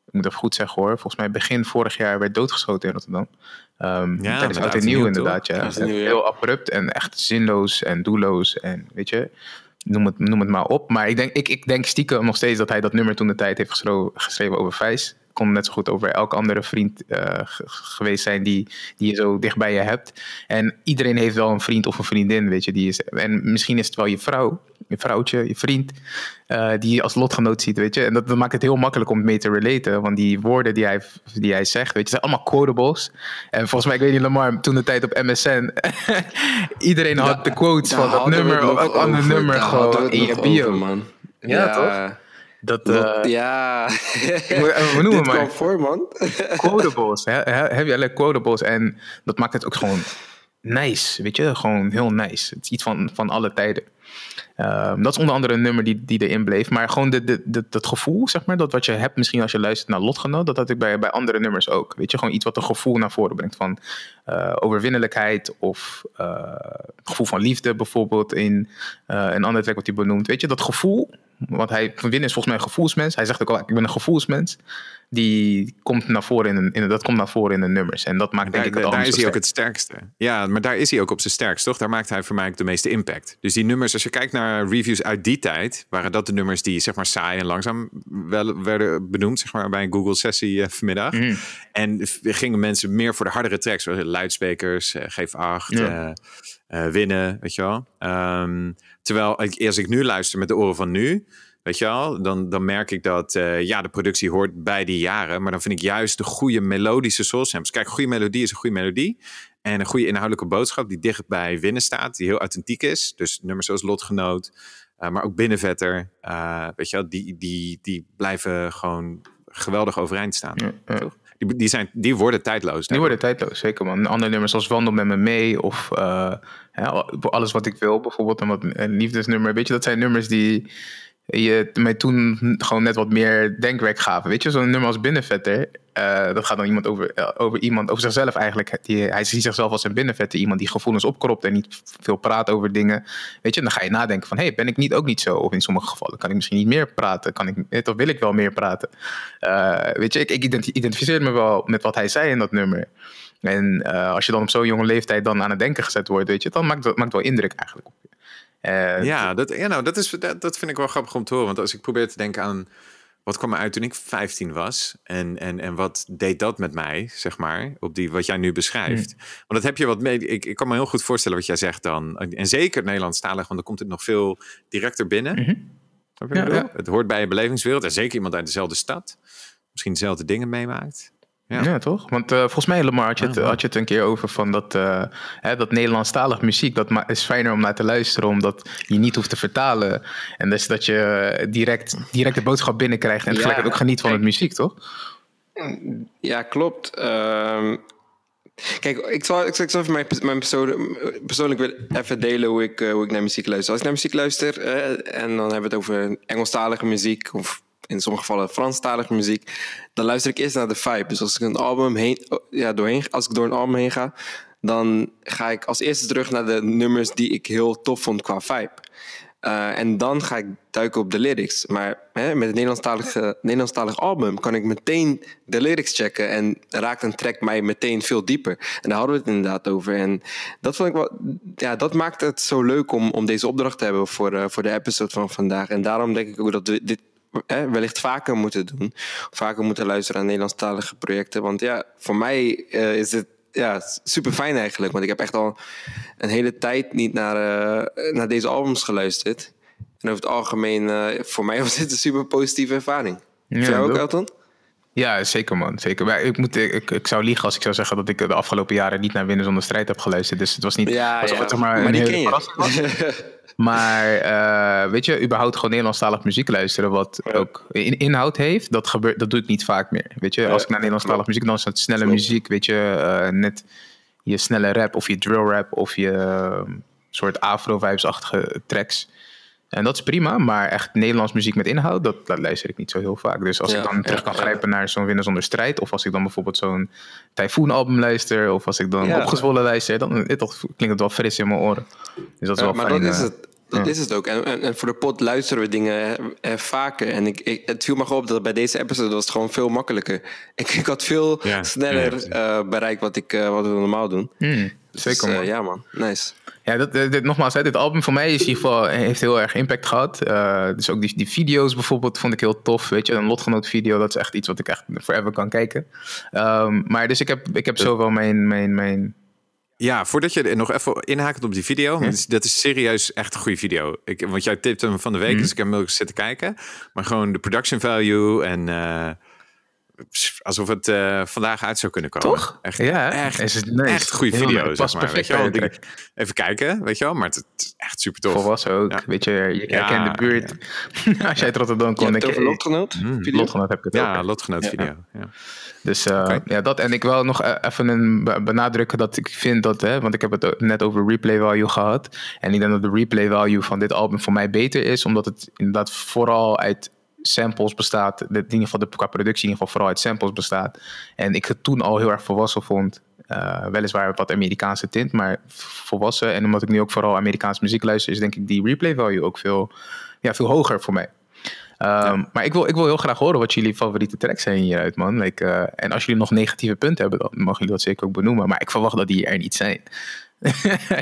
ik moet even goed zeggen hoor, volgens mij begin vorig jaar werd doodgeschoten in Rotterdam. Ehm Ja, tijdens oud en nieuw inderdaad, ja. En Nieuw, ja. Heel abrupt en echt zinloos en doelloos en weet je, noem het, noem het maar op. Maar ik denk, ik, ik denk stiekem nog steeds dat hij dat nummer toen de tijd heeft geschreven, geschreven over Vijs. Kon net zo goed over elke andere vriend eh, geweest zijn die, die je zo dicht bij je hebt. En iedereen heeft wel een vriend of een vriendin, weet je. Die is, en misschien is het wel je vrouw, je vrouwtje, je vriend, eh, die je als lotgenoot ziet, weet je. En dat, dat maakt het heel makkelijk om mee te relaten. Want die woorden die hij, die hij zegt, weet je, zijn allemaal quotables. En volgens mij, ik weet niet, Lamar, toen de tijd op MSN, [laughs] iedereen had de quotes van dat nummer het of elk ander nummer gewoon in je bio. over, man. Ja, toch? Dat, eh, ja. [laughs] we [laughs] noemen maar. voor, man. quotables. Hè? Heb je allerlei quotables en dat maakt het ook gewoon nice, weet je? Gewoon heel nice. Het is iets van, van alle tijden. Ehm, dat is onder andere een nummer die, die erin bleef. Maar gewoon de, de, de, dat gevoel, zeg maar, dat wat je hebt misschien als je luistert naar Lotgenoot, dat had ik bij, bij andere nummers ook. Weet je, gewoon iets wat een gevoel naar voren brengt van eh, overwinnelijkheid of eh, gevoel van liefde bijvoorbeeld in eh, een ander track wat hij benoemt. Weet je, dat gevoel, want hij, Winnen is volgens mij een gevoelsmens. Hij zegt ook al, ik ben een gevoelsmens. Die komt naar voren in, in, dat komt naar voren in de nummers. En dat maakt denk Daar, ik het daar is hij ook het sterkste. Ja, maar daar is hij ook op zijn sterkst, toch? Daar maakt hij voor mij ook de meeste impact. Dus die nummers, als je kijkt naar reviews uit die tijd, waren dat de nummers die zeg maar saai en langzaam wel werden benoemd, zeg maar bij een Google-sessie eh, vanmiddag. Mhm. En gingen mensen meer voor de hardere tracks, zoals luidsprekers, eh, geef acht, Ja. eh, winnen, weet je wel. Ehm, terwijl ik, als ik nu luister met de oren van nu, weet je wel, dan, dan merk ik dat eh, ja, de productie hoort bij die jaren, maar dan vind ik juist de goede melodische soul samples. Kijk, goede melodie is een goede melodie. En een goede inhoudelijke boodschap die dicht bij winnen staat, die heel authentiek is. Dus nummers zoals Lotgenoot, eh, maar ook Binnenvetter. eh, weet je wel, die, die, die blijven gewoon geweldig overeind staan. Ja. Toch? Die, die, zijn, die worden tijdloos. Die worden tijdloos, zeker man. Andere nummers zoals Wandel met me mee of Alles wat ik wil bijvoorbeeld. Een, wat, een liefdesnummer. Weet je, dat zijn nummers die je mij toen gewoon net wat meer denkwerk gaven. Weet je, zo'n nummer als Binnenvetter. eh, dat gaat dan iemand over, eh, over iemand, over zichzelf eigenlijk. Die, hij ziet zichzelf als een binnenvetter. Iemand die gevoelens opkropt en niet veel praat over dingen. Weet je, dan ga je nadenken van... hey, ben ik niet ook niet zo? Of in sommige gevallen kan ik misschien niet meer praten. Kan ik, eh, of wil ik wel meer praten? Weet je, ik, ik identi- identificeer me wel met wat hij zei in dat nummer. En als je dan op zo'n jonge leeftijd dan aan het denken gezet wordt... weet je, dan maakt dat maakt wel indruk eigenlijk op je. Eh, Ja, dat, ja nou, dat, is, dat, dat vind ik wel grappig om te horen. Want als ik probeer te denken aan wat kwam er uit toen ik 15 was. En, en, en wat deed dat met mij, zeg maar, op die, wat jij nu beschrijft. Hmm. Want dat heb je wat mee. Ik, ik kan me heel goed voorstellen wat jij zegt dan. En zeker Nederlandstalig, want dan komt het nog veel directer binnen. Mhm. Ja, ja. Het hoort bij je belevingswereld. En zeker iemand uit dezelfde stad. Misschien dezelfde dingen meemaakt. Ja, Ja. toch? Want eh, volgens mij, Lamar, had je, het, Ah, had je het een keer over van dat, eh hè, dat Nederlandstalig muziek, dat is fijner om naar te luisteren, omdat je niet hoeft te vertalen. En dus dat je direct, direct de boodschap binnenkrijgt en tegelijkertijd ook geniet van het muziek, toch? Ja, klopt. Ehm, kijk, ik zal, ik zal, even mijn, mijn persoon, persoonlijk wil even delen hoe ik, eh, hoe ik naar muziek luister. Als ik naar muziek luister, eh, en dan hebben we het over Engelstalige muziek of in sommige gevallen Franstalige muziek, dan luister ik eerst naar de vibe. Dus als ik een album heen, ja, doorheen, als ik door een album heen ga, dan ga ik als eerste terug naar de nummers die ik heel tof vond qua vibe. Uh, en dan ga ik duiken op de lyrics. Maar hè, met het Nederlandstalige, Nederlandstalig album kan ik meteen de lyrics checken. En raakt een track mij meteen veel dieper. En daar hadden we het inderdaad over. En dat vond ik wel. Ja, dat maakt het zo leuk om, om deze opdracht te hebben voor, uh, voor de episode van vandaag. En daarom denk ik ook dat we dit wellicht vaker moeten doen. Vaker moeten luisteren naar Nederlandstalige projecten. Want ja, voor mij uh, is het ja, super fijn eigenlijk. Want ik heb echt al een hele tijd niet naar, uh, naar deze albums geluisterd. En over het algemeen, uh, voor mij [laughs] was dit een super positieve ervaring. Ja, jou ook, Elton? Ja, zeker man. Zeker. Maar ik, moet, ik, ik zou liegen als ik zou zeggen dat ik de afgelopen jaren niet naar Winnen zonder strijd heb geluisterd. Dus het was niet ja, alsof ja. het maar, maar een die hele ken je. verrassing was. [laughs] Maar uh, weet je, überhaupt gewoon Nederlandstalig muziek luisteren, wat ja. ook in, inhoud heeft, dat, gebeurt, dat doe ik niet vaak meer. Weet je, als ik naar Nederlandstalig muziek, dan is het snelle muziek, weet je, uh, net je snelle rap of je drill rap of je uh, soort afro-vibes-achtige tracks. En dat is prima, maar echt Nederlands muziek met inhoud, dat, dat luister ik niet zo heel vaak. Dus als ja, ik dan terug kan grijpen naar zo'n Winnen zonder strijd, of als ik dan bijvoorbeeld zo'n Typhoon-album luister, of als ik dan opgezwollen luister, dan dat klinkt het wel fris in mijn oren. Dus dat is wel maar fijn. Dat is het. dat is het ook. En, en, en voor de pot luisteren we dingen eh, vaker. En ik, ik, het viel me gewoon op dat bij deze episode was het gewoon veel makkelijker. [laughs] Ik, ik had veel Ja, sneller ja, eh, bereikt wat, ik, eh, wat we normaal doen. Hmm, zeker Dus, eh, man. ja man, nice. Ja, dat, dit, dit- nogmaals, hè, dit album voor mij is in ieder geval, heeft heel erg impact gehad. Eh, dus ook die, die video's bijvoorbeeld vond ik heel tof. Weet je, een lotgenoot video, dat is echt iets wat ik echt forever kan kijken. Ehm, maar dus ik heb, ik heb zo wel mijn, mijn, mijn... Ja, voordat je nog even inhaakt op die video. dat is- serieus echt een goede video. Ik, want jij tipte hem van de week, dus ik heb hem ook zitten kijken. Maar gewoon de production value en eh, alsof het eh, vandaag uit zou kunnen komen. Toch? Echt, Ja, echt, is het nice. echt goede video, zeg maar. perfect Weet je wel? Die- Even kijken, weet je wel. Maar het, is echt super tof. Volwassen ook. Ja. Weet je, je Ja, herkent de buurt. [laughs] Als jij uit Rotterdam Je komt, hebt dan het over lotgenoot? Video? Lotgenoot heb ik het Ja, ook. lotgenoot video. Ja. Dus eh, ja, dat. En ik wil nog eh, even een be- benadrukken dat ik vind dat, hè, want ik heb het net over replay value gehad. En ik denk dat de replay value van dit album voor mij beter is, omdat het inderdaad vooral uit samples bestaat. De- In ieder geval de, qua productie in ieder geval vooral uit samples bestaat. En ik het toen al heel erg volwassen vond. Eh, weliswaar wat Amerikaanse tint, maar volwassen. En omdat ik nu ook vooral Amerikaanse muziek luister, is denk ik die replay value ook veel, ja, veel hoger voor mij. Ehm, Maar ik wil, ik wil heel graag horen wat jullie favoriete tracks zijn hieruit, man. Like, eh, en als jullie nog negatieve punten hebben, dan mogen jullie dat zeker ook benoemen. Maar ik verwacht dat die er niet zijn. [laughs]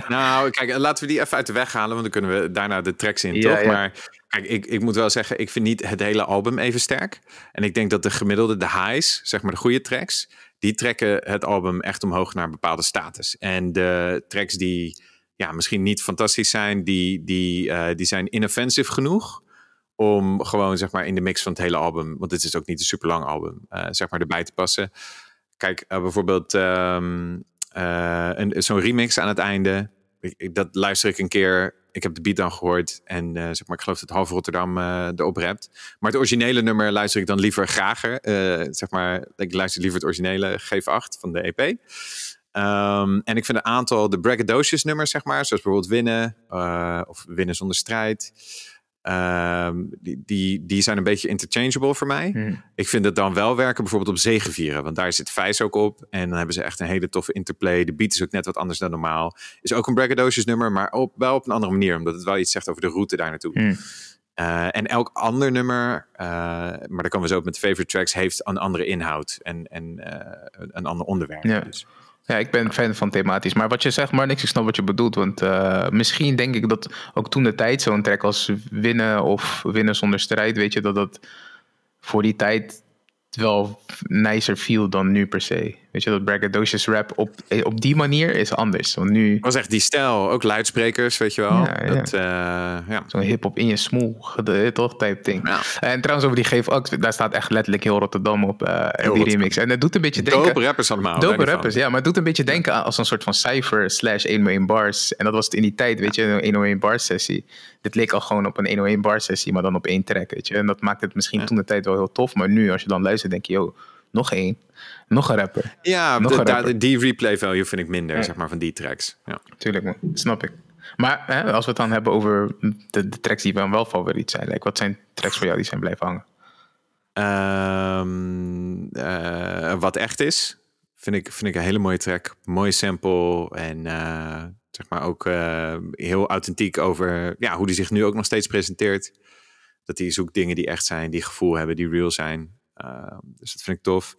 Nou, kijk, laten we die even uit de weg halen, want dan kunnen we daarna de tracks in, Ja, toch? ja. Maar ik, ik moet wel zeggen, ik vind niet het hele album even sterk. En ik denk dat de gemiddelde, de highs, zeg maar de goede tracks, die trekken het album echt omhoog naar een bepaalde status. En de tracks die ja, misschien niet fantastisch zijn, die, die, eh, die zijn inoffensive genoeg om gewoon zeg maar in de mix van het hele album, want dit is ook niet een super lang album, eh, zeg maar erbij te passen. Kijk, eh, bijvoorbeeld een- zo'n remix aan het einde. Ik- dat luister ik een keer. Ik heb de beat dan gehoord. En eh, zeg maar, ik geloof dat half Rotterdam eh erop rapt. Maar het originele nummer luister ik dan liever grager. Eh, zeg maar, ik luister liever het originele G8 van de EP. Ehm, en ik vind een aantal de braggadocious nummers, zeg maar, zoals bijvoorbeeld Winnen of Winnen zonder strijd. Ehm, die, die, die zijn een beetje interchangeable voor mij. Hmm. Ik vind het dan wel werken bijvoorbeeld op Zegevieren. Want daar zit Vijs ook op. En dan hebben ze echt een hele toffe interplay. De beat is ook net wat anders dan normaal. Is ook een braggadocious nummer, maar op, wel op een andere manier. Omdat het wel iets zegt over de route daar naartoe. Hmm. Eh, en elk ander nummer, eh, maar daar komen we zo op met favorite tracks, heeft een andere inhoud en, en eh, een- een ander onderwerp. Ja. Dus. Ja, ik ben fan van thematisch. Maar wat je zegt, maar niks, ik snap wat je bedoelt. Want eh, misschien denk ik dat ook toen de tijd zo'n track als winnen of winnen zonder strijd, weet je, dat dat voor die tijd wel nicer viel dan nu per se. Weet je, dat braggadocious rap op, eh, op die manier is anders. Want nu was echt die stijl, ook luidsprekers, weet je wel. Ja, ja. Dat, eh, ja. zo'n hip-hop in je smoel, toch? Type ding. Ja. En trouwens, over die Geef Ax, daar staat echt letterlijk heel Rotterdam op, eh, die remix. En het doet een beetje denken. Dope rappers allemaal. Dope rappers, ja. Maar het doet een beetje denken aan als een soort van cijfer slash 101 bars. En dat was het in die tijd, weet je, een 101 bar sessie. Dit leek al gewoon op een 101 bar sessie, maar dan op één track, weet je. En dat maakt het misschien toen de tijd wel heel tof. Maar nu, als je dan luistert, denk je, yo, nog één. Nog een rapper. Ja, Nog de- een rapper. die replay value vind ik minder, zeg maar, van die tracks. Ja. Tuurlijk, man. Snap ik. Maar hè, als we het dan hebben over de, de tracks die wel favoriet zijn. Like, wat zijn tracks voor jou die zijn blijven hangen? Ehm, eh, wat echt is, vind ik, vind ik een hele mooie track. Mooie sample en eh, zeg maar ook eh, heel authentiek over ja, hoe die zich nu ook nog steeds presenteert. Dat hij zoekt dingen die echt zijn, die gevoel hebben, die real zijn. Ehm, dus dat vind ik tof.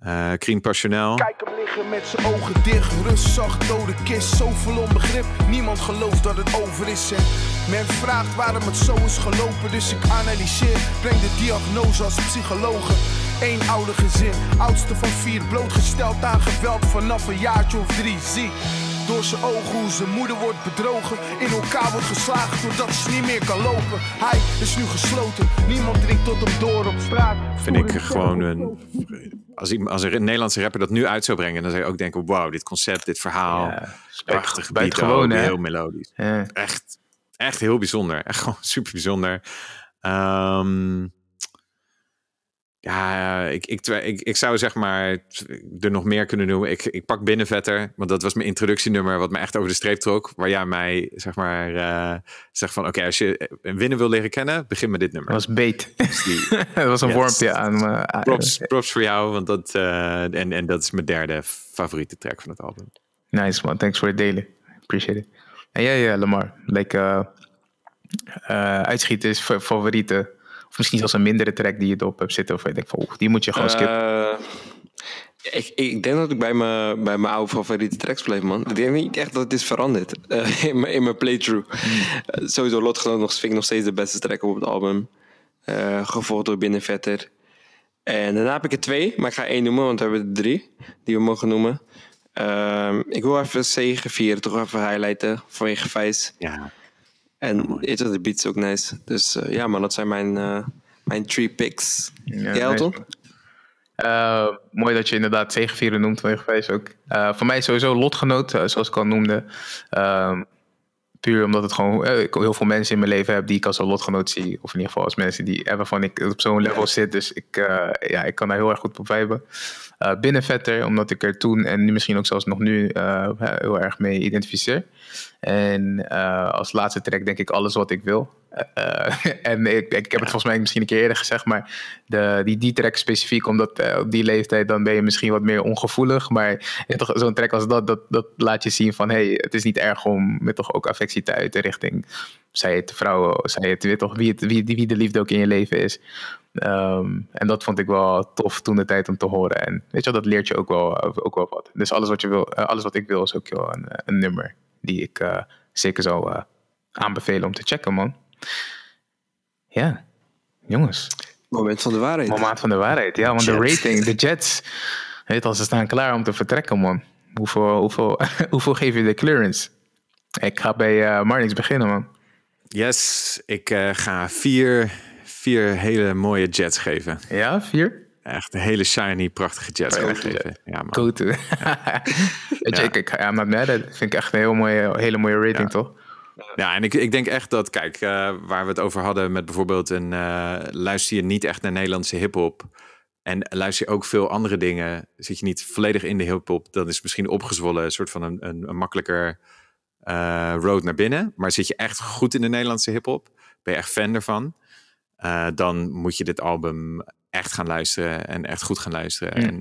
Eh Cream Passionel. Kijk hem liggen met zijn ogen dicht, rustzacht, dode kist, zoveel onbegrip. Niemand gelooft dat het over is en men vraagt waarom het zo is gelopen. Dus ik analyseer, breng de diagnose als psychologe. Eén oude gezin, oudste van vier, blootgesteld aan geweld vanaf een jaartje of drie. Zie door zijn ogen hoe zijn moeder wordt bedrogen. In elkaar wordt geslagen doordat ze niet meer kan lopen. Hij is nu gesloten, niemand drinkt tot hem door op straat. vind ik gewoon een. Als, ik, als een Nederlandse rapper dat nu uit zou brengen, dan zou je ook denken: wow, dit concept, dit verhaal. Ja, prachtig buitengewoon? Heel melodisch. Ja. Echt, echt heel bijzonder. Echt gewoon [laughs] super bijzonder. Ehm, ja, ik, ik, ik, ik zou zeg maar er nog meer kunnen noemen. Ik, ik pak Binnenvetter, want dat was mijn introductienummer wat me echt over de streep trok. Waar jij mij zeg maar eh, zegt van oké, als je een winnen wil leren kennen, begin met dit nummer. Dat was beet. Dat [laughs] was een Yes. wormpje aan aan- props, props voor jou, want dat, eh, en, en dat is mijn derde favoriete track van het album. Nice man, thanks voor het delen. Appreciate it. En jij, eh, Lamar, like, eh, eh Of misschien zelfs een mindere track die je erop hebt zitten. Of je denkt van, die moet je gewoon skippen. Eh, ik, ik denk dat ik bij mijn, bij mijn oude favoriete tracks bleef, man. Ik denk niet echt dat het is veranderd eh, in, mijn, in mijn playthrough. Eh, sowieso Lotgenoot nog, vind ik nog steeds de beste track op het album. Eh, gevolgd door Binnenvetter. En daarna heb ik er twee, maar ik ga één noemen, want we hebben er drie die we mogen noemen. Ehm, ik wil even Zegen vieren, toch even highlighten vanwege Vijs. Ja. En je, de beat is ook nice. Dus eh, ja, man, dat zijn mijn, eh, mijn three picks. Ja, Jij, nice. Eh, mooi dat je inderdaad zegevieren noemt van je geweest ook. Voor mij sowieso lotgenoot, zoals ik al noemde. Puur omdat het gewoon eh, ik heel veel mensen in mijn leven heb die ik als een lotgenoot zie. Of in ieder geval als mensen die waarvan ik op zo'n level zit. Dus ik, eh, ja, ik kan daar heel erg goed op viben. Eh binnenvetter, omdat ik er toen en nu misschien ook zelfs nog nu heel erg mee identificeer. En als laatste track denk ik alles wat ik wil. Eh, [laughs] en ik, ik heb het volgens mij misschien een keer eerder gezegd, maar de, die, die track specifiek, omdat eh, op die leeftijd dan ben je misschien wat meer ongevoelig. Maar zo'n track als dat, dat, dat laat je zien van hey, het is niet erg om met toch ook affectie te uiten richting, zij het vrouwen, zij het, weet toch, wie, het, wie, wie de liefde ook in je leven is. Ehm, en dat vond ik wel tof toen de tijd om te horen. En weet je wel, dat leert je ook wel, ook wel wat. Dus alles wat, je wil, eh, alles wat ik wil is ook wel een, een nummer die ik zeker zou aanbevelen om te checken, man. Ja, jongens. Moment van de waarheid. Moment van de waarheid. Ja, want de rating, de Jets. Weet al, ze staan klaar om te vertrekken, man. Hoeveel, hoeveel, [laughs] hoeveel geef je de clearance? Ik ga bij eh Marnix beginnen, man. Yes, ik eh, ga vier, vier hele mooie jets geven. Ja, vier? Echt hele shiny, prachtige jets geven. Ja, man. Go to. [laughs] Weet je, Ja. ik, ik, I'm not mad. Dat vind ik echt een heel mooie, hele mooie rating, toch? Ja, en ik, ik denk echt dat, kijk, eh, waar we het over hadden met bijvoorbeeld een eh, luister je niet echt naar Nederlandse hip-hop. En luister je ook veel andere dingen, zit je niet volledig in de hip-hop, dan is misschien opgezwollen, een soort van een, een, een makkelijker eh, road naar binnen. Maar zit je echt goed in de Nederlandse hip-hop, ben je echt fan ervan, dan moet je dit album echt gaan luisteren en echt goed gaan luisteren. En,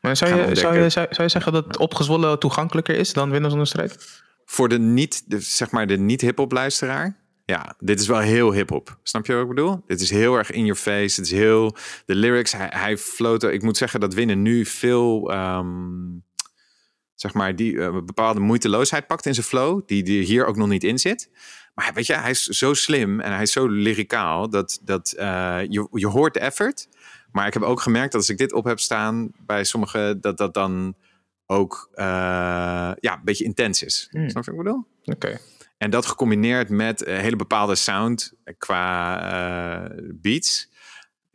Maar zou je, zou, je, zou, zou je zeggen dat het opgezwollen toegankelijker is dan Winnen zonder strijd? Voor de niet, de, zeg maar de niet hip-hop luisteraar. Ja, dit is wel heel hip-hop. Snap je wat ik bedoel? Dit is heel erg in your face. Het is heel. De lyrics, hij, hij. Ik moet zeggen dat Winnen nu veel. ehm, zeg maar, die eh, bepaalde moeiteloosheid pakt in zijn flow. Die, die hier ook nog niet in zit. Maar weet je, hij is zo slim en hij is zo lyricaal. Dat, dat eh, je, je hoort de effort. Maar ik heb ook gemerkt dat als ik dit op heb staan bij sommigen, dat dat dan ook eh, ja, een beetje intens is. Hmm. Snap je wat ik bedoel? Oké. En dat gecombineerd met een hele bepaalde sound qua eh, beats.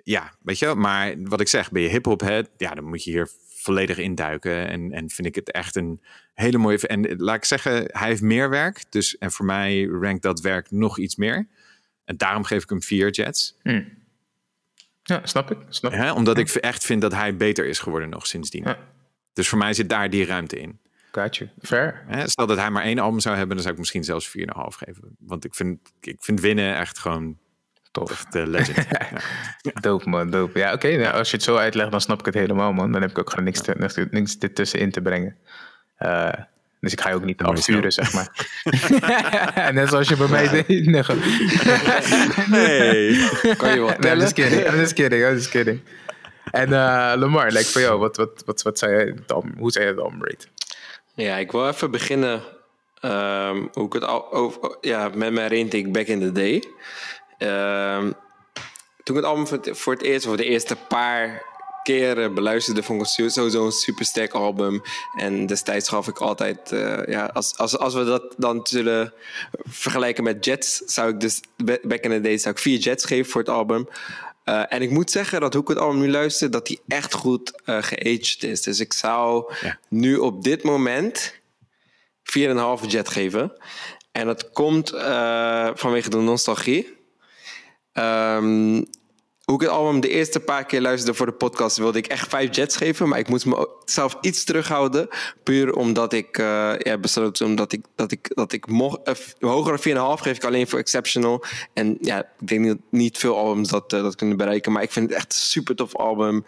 Ja, weet je wel. Maar wat ik zeg, ben je hip-hop head, ja, dan moet je hier volledig induiken. En, en vind ik het echt een hele mooie. En laat ik zeggen, hij heeft meer werk. Dus en voor mij rankt dat werk nog iets meer. En daarom geef ik hem vier jets. Ja, snap ik. Snap ik. Omdat ik echt vind dat hij beter is geworden nog sindsdien. Ja. Dus voor mij zit daar die ruimte in. Got you. Fair. Hè, Stel dat hij maar één album zou hebben, dan zou ik misschien zelfs 4,5 geven. Want ik vind, ik vind winnen echt gewoon Tof. uh, legend. [laughs] ja. Dope, man. Dope. Ja, oké. nou, als je het zo uitlegt, dan snap ik het helemaal, man. Dan heb ik ook gewoon niks, te, niks, niks ertussenin te brengen. Eh, dus ik ga je ook niet afsturen, zeg maar. [laughs] Net zoals je bij mij deed. Nee, Nee. [laughs] Kan je I'm just kidding. I'm just kidding. I'm just kidding. En eh, Lamar, like voor jou, wat, wat, wat, wat zei jij album, hoe je het album rate? Ja, ik wil even beginnen ehm, hoe ik het al, over, ja, met mijn rating back in the day. Ehm, toen ik het album voor het, voor het eerst, voor de eerste paar keren beluisterde, vond ik sowieso een super sterk album. En destijds gaf ik altijd, eh, ja, als, als, als we dat dan zullen vergelijken met Jets, zou ik dus ba- back in the day zou ik vier Jets geven voor het album. Eh, en ik moet zeggen dat hoe ik het album nu luister, dat die echt goed eh geaged is. Dus ik zou Ja. nu op dit moment 4,5 jet geven. En dat komt eh, vanwege de nostalgie. Ehm, hoe ik het album de eerste paar keer luisterde voor de podcast, wilde ik echt vijf jets geven. Maar ik moest mezelf iets terughouden. Puur omdat ik eh ja, besloot omdat ik, dat ik, dat ik mocht. eh, hoger dan 4,5 geef ik alleen voor Exceptional. En ja, ik denk niet, niet veel albums dat, eh, dat kunnen bereiken. Maar ik vind het echt een super tof album.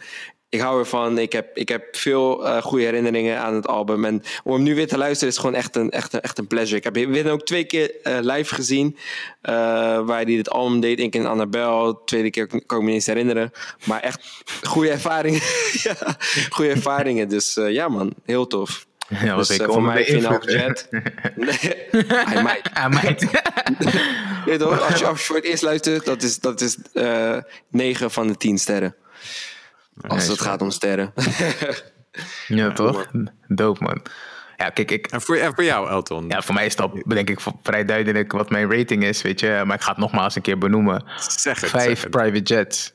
Ik hou ervan. Ik heb, ik heb veel uh, goede herinneringen aan het album. En om hem nu weer te luisteren is gewoon echt een, echt een, echt een pleasure. Ik heb hem ook twee keer uh, live gezien. Uh, waar hij dit album deed. Eén keer in Annabel. Tweede keer kan ik me niet eens herinneren. Maar echt goede ervaringen. [laughs] ja, goede ervaringen. Dus ja man, heel tof. Ja, dus ik voor mij final jet. [laughs] nee, hij might. Hij might. [laughs] Je, als, je, als je voor het eerst luistert, dat is, dat is 9 van de 10 sterren. Als het gaat om sterren. [laughs] ja, toch? Doop, man. Ja, kijk, ik... En voor, en voor jou, Elton? Ja, voor mij is dat denk ik vrij duidelijk wat mijn rating is, weet je. Maar ik ga het nogmaals een keer benoemen. Zeg het, Vijf zeg het. private jets.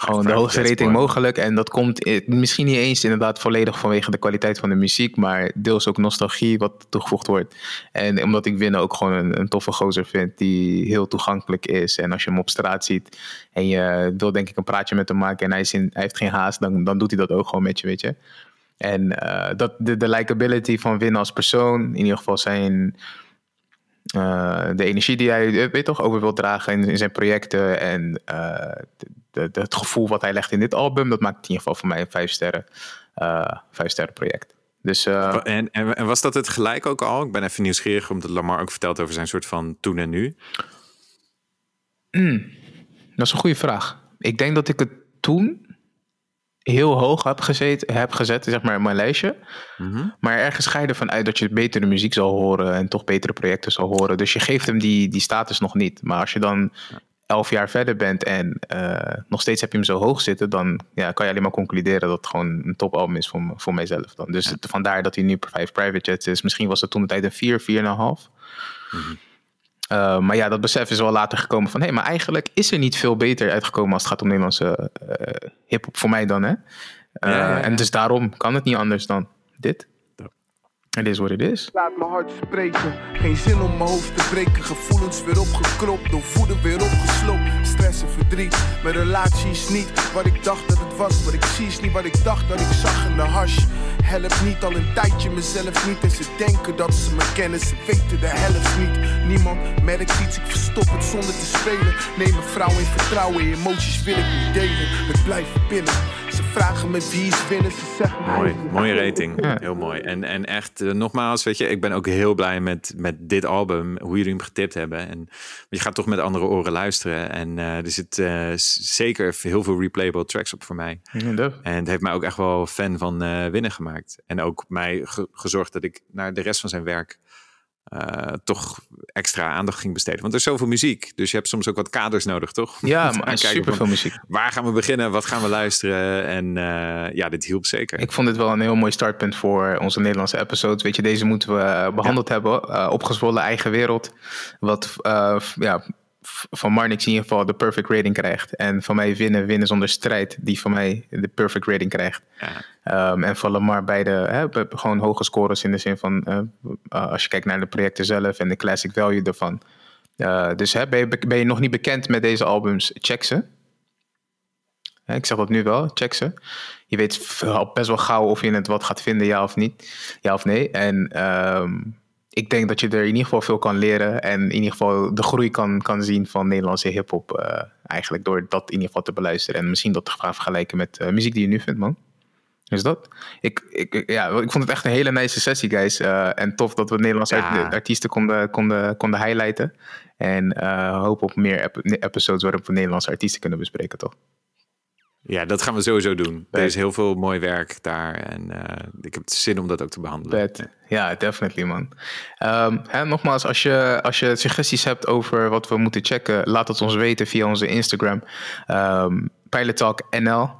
Gewoon de hoogste rating mogelijk. En dat komt misschien niet eens inderdaad volledig vanwege de kwaliteit van de muziek, maar deels ook nostalgie wat toegevoegd wordt. En omdat ik Winnen ook gewoon een, een, toffe gozer vind die heel toegankelijk is. En als je hem op straat ziet en je wil denk ik een praatje met hem maken en hij, is in, hij heeft geen haast, dan, dan doet hij dat ook gewoon met je, weet je. En uh, dat, de, de likability van Winnen als persoon, in ieder geval zijn... Uh, de energie die hij weet toch, over wil dragen in, in zijn projecten en uh, de, de, het gevoel wat hij legt in dit album, dat maakt in ieder geval voor mij een vijf sterren, vijf sterren project. Dus, en, en, en, was dat het gelijk ook al? Ik ben even nieuwsgierig omdat Lamar ook vertelt over zijn soort van toen en nu. Mm, dat is een goede vraag. Ik denk dat ik het toen heel hoog heb, gezet, heb gezet, zeg maar, in mijn lijstje. Mm -hmm. Maar ergens ga je ervan uit dat je betere muziek zal horen en toch betere projecten zal horen. Dus je geeft hem die, die status nog niet. Maar als je dan elf jaar verder bent en uh, nog steeds heb je hem zo hoog zitten, dan ja, kan je alleen maar concluderen dat het gewoon een topalbum is voor, voor mijzelf. Dan. Dus ja. het, vandaar dat hij nu per 5 private jets is. Misschien was het toen de tijd een 4, 4,5. Mm -hmm. Uh, maar ja, dat besef is wel later gekomen van... hé, hey, maar eigenlijk is er niet veel beter uitgekomen... als het gaat om Nederlandse uh, hip-hop voor mij dan, hè? Ja. En dus daarom kan het niet anders dan dit. Het is wat het is. Laat mijn hart spreken. Geen zin om mijn hoofd te breken. Gevoelens weer opgekropt. Door voeden weer opgesloopt. Stress en verdriet. Mijn relatie is niet wat ik dacht dat het was. Wat ik zie is niet wat ik dacht dat ik zag in de hash. Helpt niet al een tijdje mezelf niet. En ze denken dat ze me kennen. Ze weten de helft niet. Niemand merkt iets. Ik verstop het zonder te spelen. Neem mijn vrouw in vertrouwen. Emoties wil ik niet delen. Het blijft binnen. Ze vragen me wie is winnen. Ze zeggen mooi, mooie rating. Ja. Heel mooi. En, en echt, uh, nogmaals, weet je, ik ben ook heel blij met, met dit album. Hoe jullie hem getipt hebben. En je gaat toch met andere oren luisteren. En uh, er zit uh, zeker heel veel replayable tracks op voor mij. Ja, en het heeft mij ook echt wel fan van winnen gemaakt. En ook mij ge gezorgd dat ik naar de rest van zijn werk uh, toch extra aandacht ging besteden. Want er is zoveel muziek. Dus je hebt soms ook wat kaders nodig, toch? Ja, [laughs] maar super veel muziek. Waar gaan we beginnen? Wat gaan we luisteren? En uh, ja, dit hielp zeker. Ik vond dit wel een heel mooi startpunt voor onze Nederlandse episode. Weet je, deze moeten we behandeld ja. hebben. Uh, opgezwollen eigen wereld. Wat ja, van Marnix in ieder geval de perfect rating krijgt. En van mij winnen, winnen zonder strijd, die van mij de perfect rating krijgt. Ja. Um, en van Lamar beide hè, gewoon hoge scores in de zin van, uh, uh, als je kijkt naar de projecten zelf en de classic value ervan. Uh, dus hè, ben, je, ben je nog niet bekend met deze albums, check ze. Hè, ik zeg dat nu wel, check ze. Je weet al best wel gauw of je het wat gaat vinden, ja of niet. Ja of nee. En um, ik denk dat je er in ieder geval veel kan leren. En in ieder geval de groei kan, kan zien van Nederlandse hip-hop. Uh, eigenlijk door dat in ieder geval te beluisteren. En misschien dat te gaan vergelijken met uh, muziek die je nu vindt, man. Dus dat. Ik, ik, ja, ik vond het echt een hele nice sessie, guys. Uh, en tof dat we Nederlandse ja. artiesten konden, konden, konden highlighten. En hoop op meer ep episodes waarop we Nederlandse artiesten kunnen bespreken, toch? Ja, dat gaan we sowieso doen. Er is heel veel mooi werk daar. En uh, ik heb zin om dat ook te behandelen. Ja, definitely man. Um, hè, nogmaals, als je, als je suggesties hebt over wat we moeten checken... laat het ons weten via onze Instagram. Um, PilotTalkNL.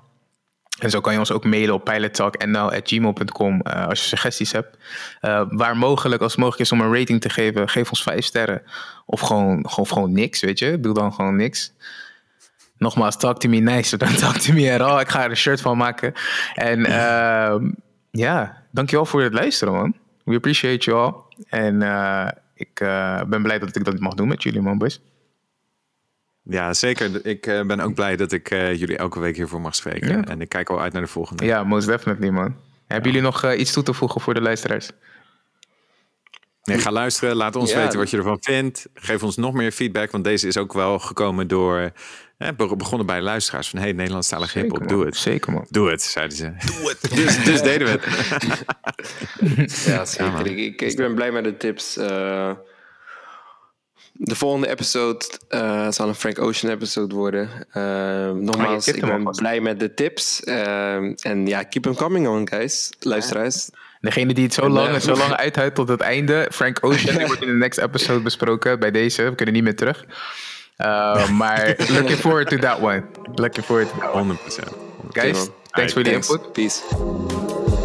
En zo kan je ons ook mailen op pilottalknl.gmail.com uh, als je suggesties hebt. Uh, waar mogelijk, als het mogelijk is om een rating te geven... geef ons vijf sterren. Of gewoon, gewoon, gewoon niks, weet je. Doe dan gewoon niks. Nogmaals, talk to me nice, dan [laughs] talk to me at all. Ik ga er een shirt van maken. En uh, ja, dankjewel voor het luisteren, man. We appreciate you all. En uh, ik uh, ben blij dat ik dat mag doen met jullie, man, boys. Ja, zeker. Ik uh, ben ook blij dat ik jullie elke week hiervoor mag spreken. Ja. En ik kijk al uit naar de volgende. Ja, most definitely, man. Hebben ja. jullie nog iets toe te voegen voor de luisteraars? Nee, ga luisteren. Laat ons Ja. weten wat je ervan vindt. Geef ons nog meer feedback. Want deze is ook wel gekomen door... Eh, be- begonnen bij luisteraars. Van, hey, Nederlandstalige hiphop, doe het. Zeker, man. Doe het, zeiden ze. Doe het. [laughs] Dus, dus deden we het. [laughs] Ja, zeker. ik, ik, ik ben blij met de tips. Eh, de volgende episode eh, zal een Frank Ocean episode worden. Eh, nogmaals, ik ben blij met de tips. En ja, keep them coming on, guys. Luisteraars. Degene die het zo En, lang eh, en zo lang uithoudt tot het einde, Frank Ocean, die wordt in de next episode besproken bij deze. We kunnen niet meer terug. Uh, [laughs] maar looking forward to that one. Looking forward to that one. 100%. Guys, thanks for the Thanks. input. Peace.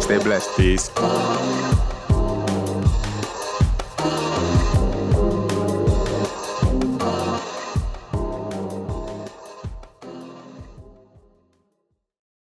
Stay blessed. Peace.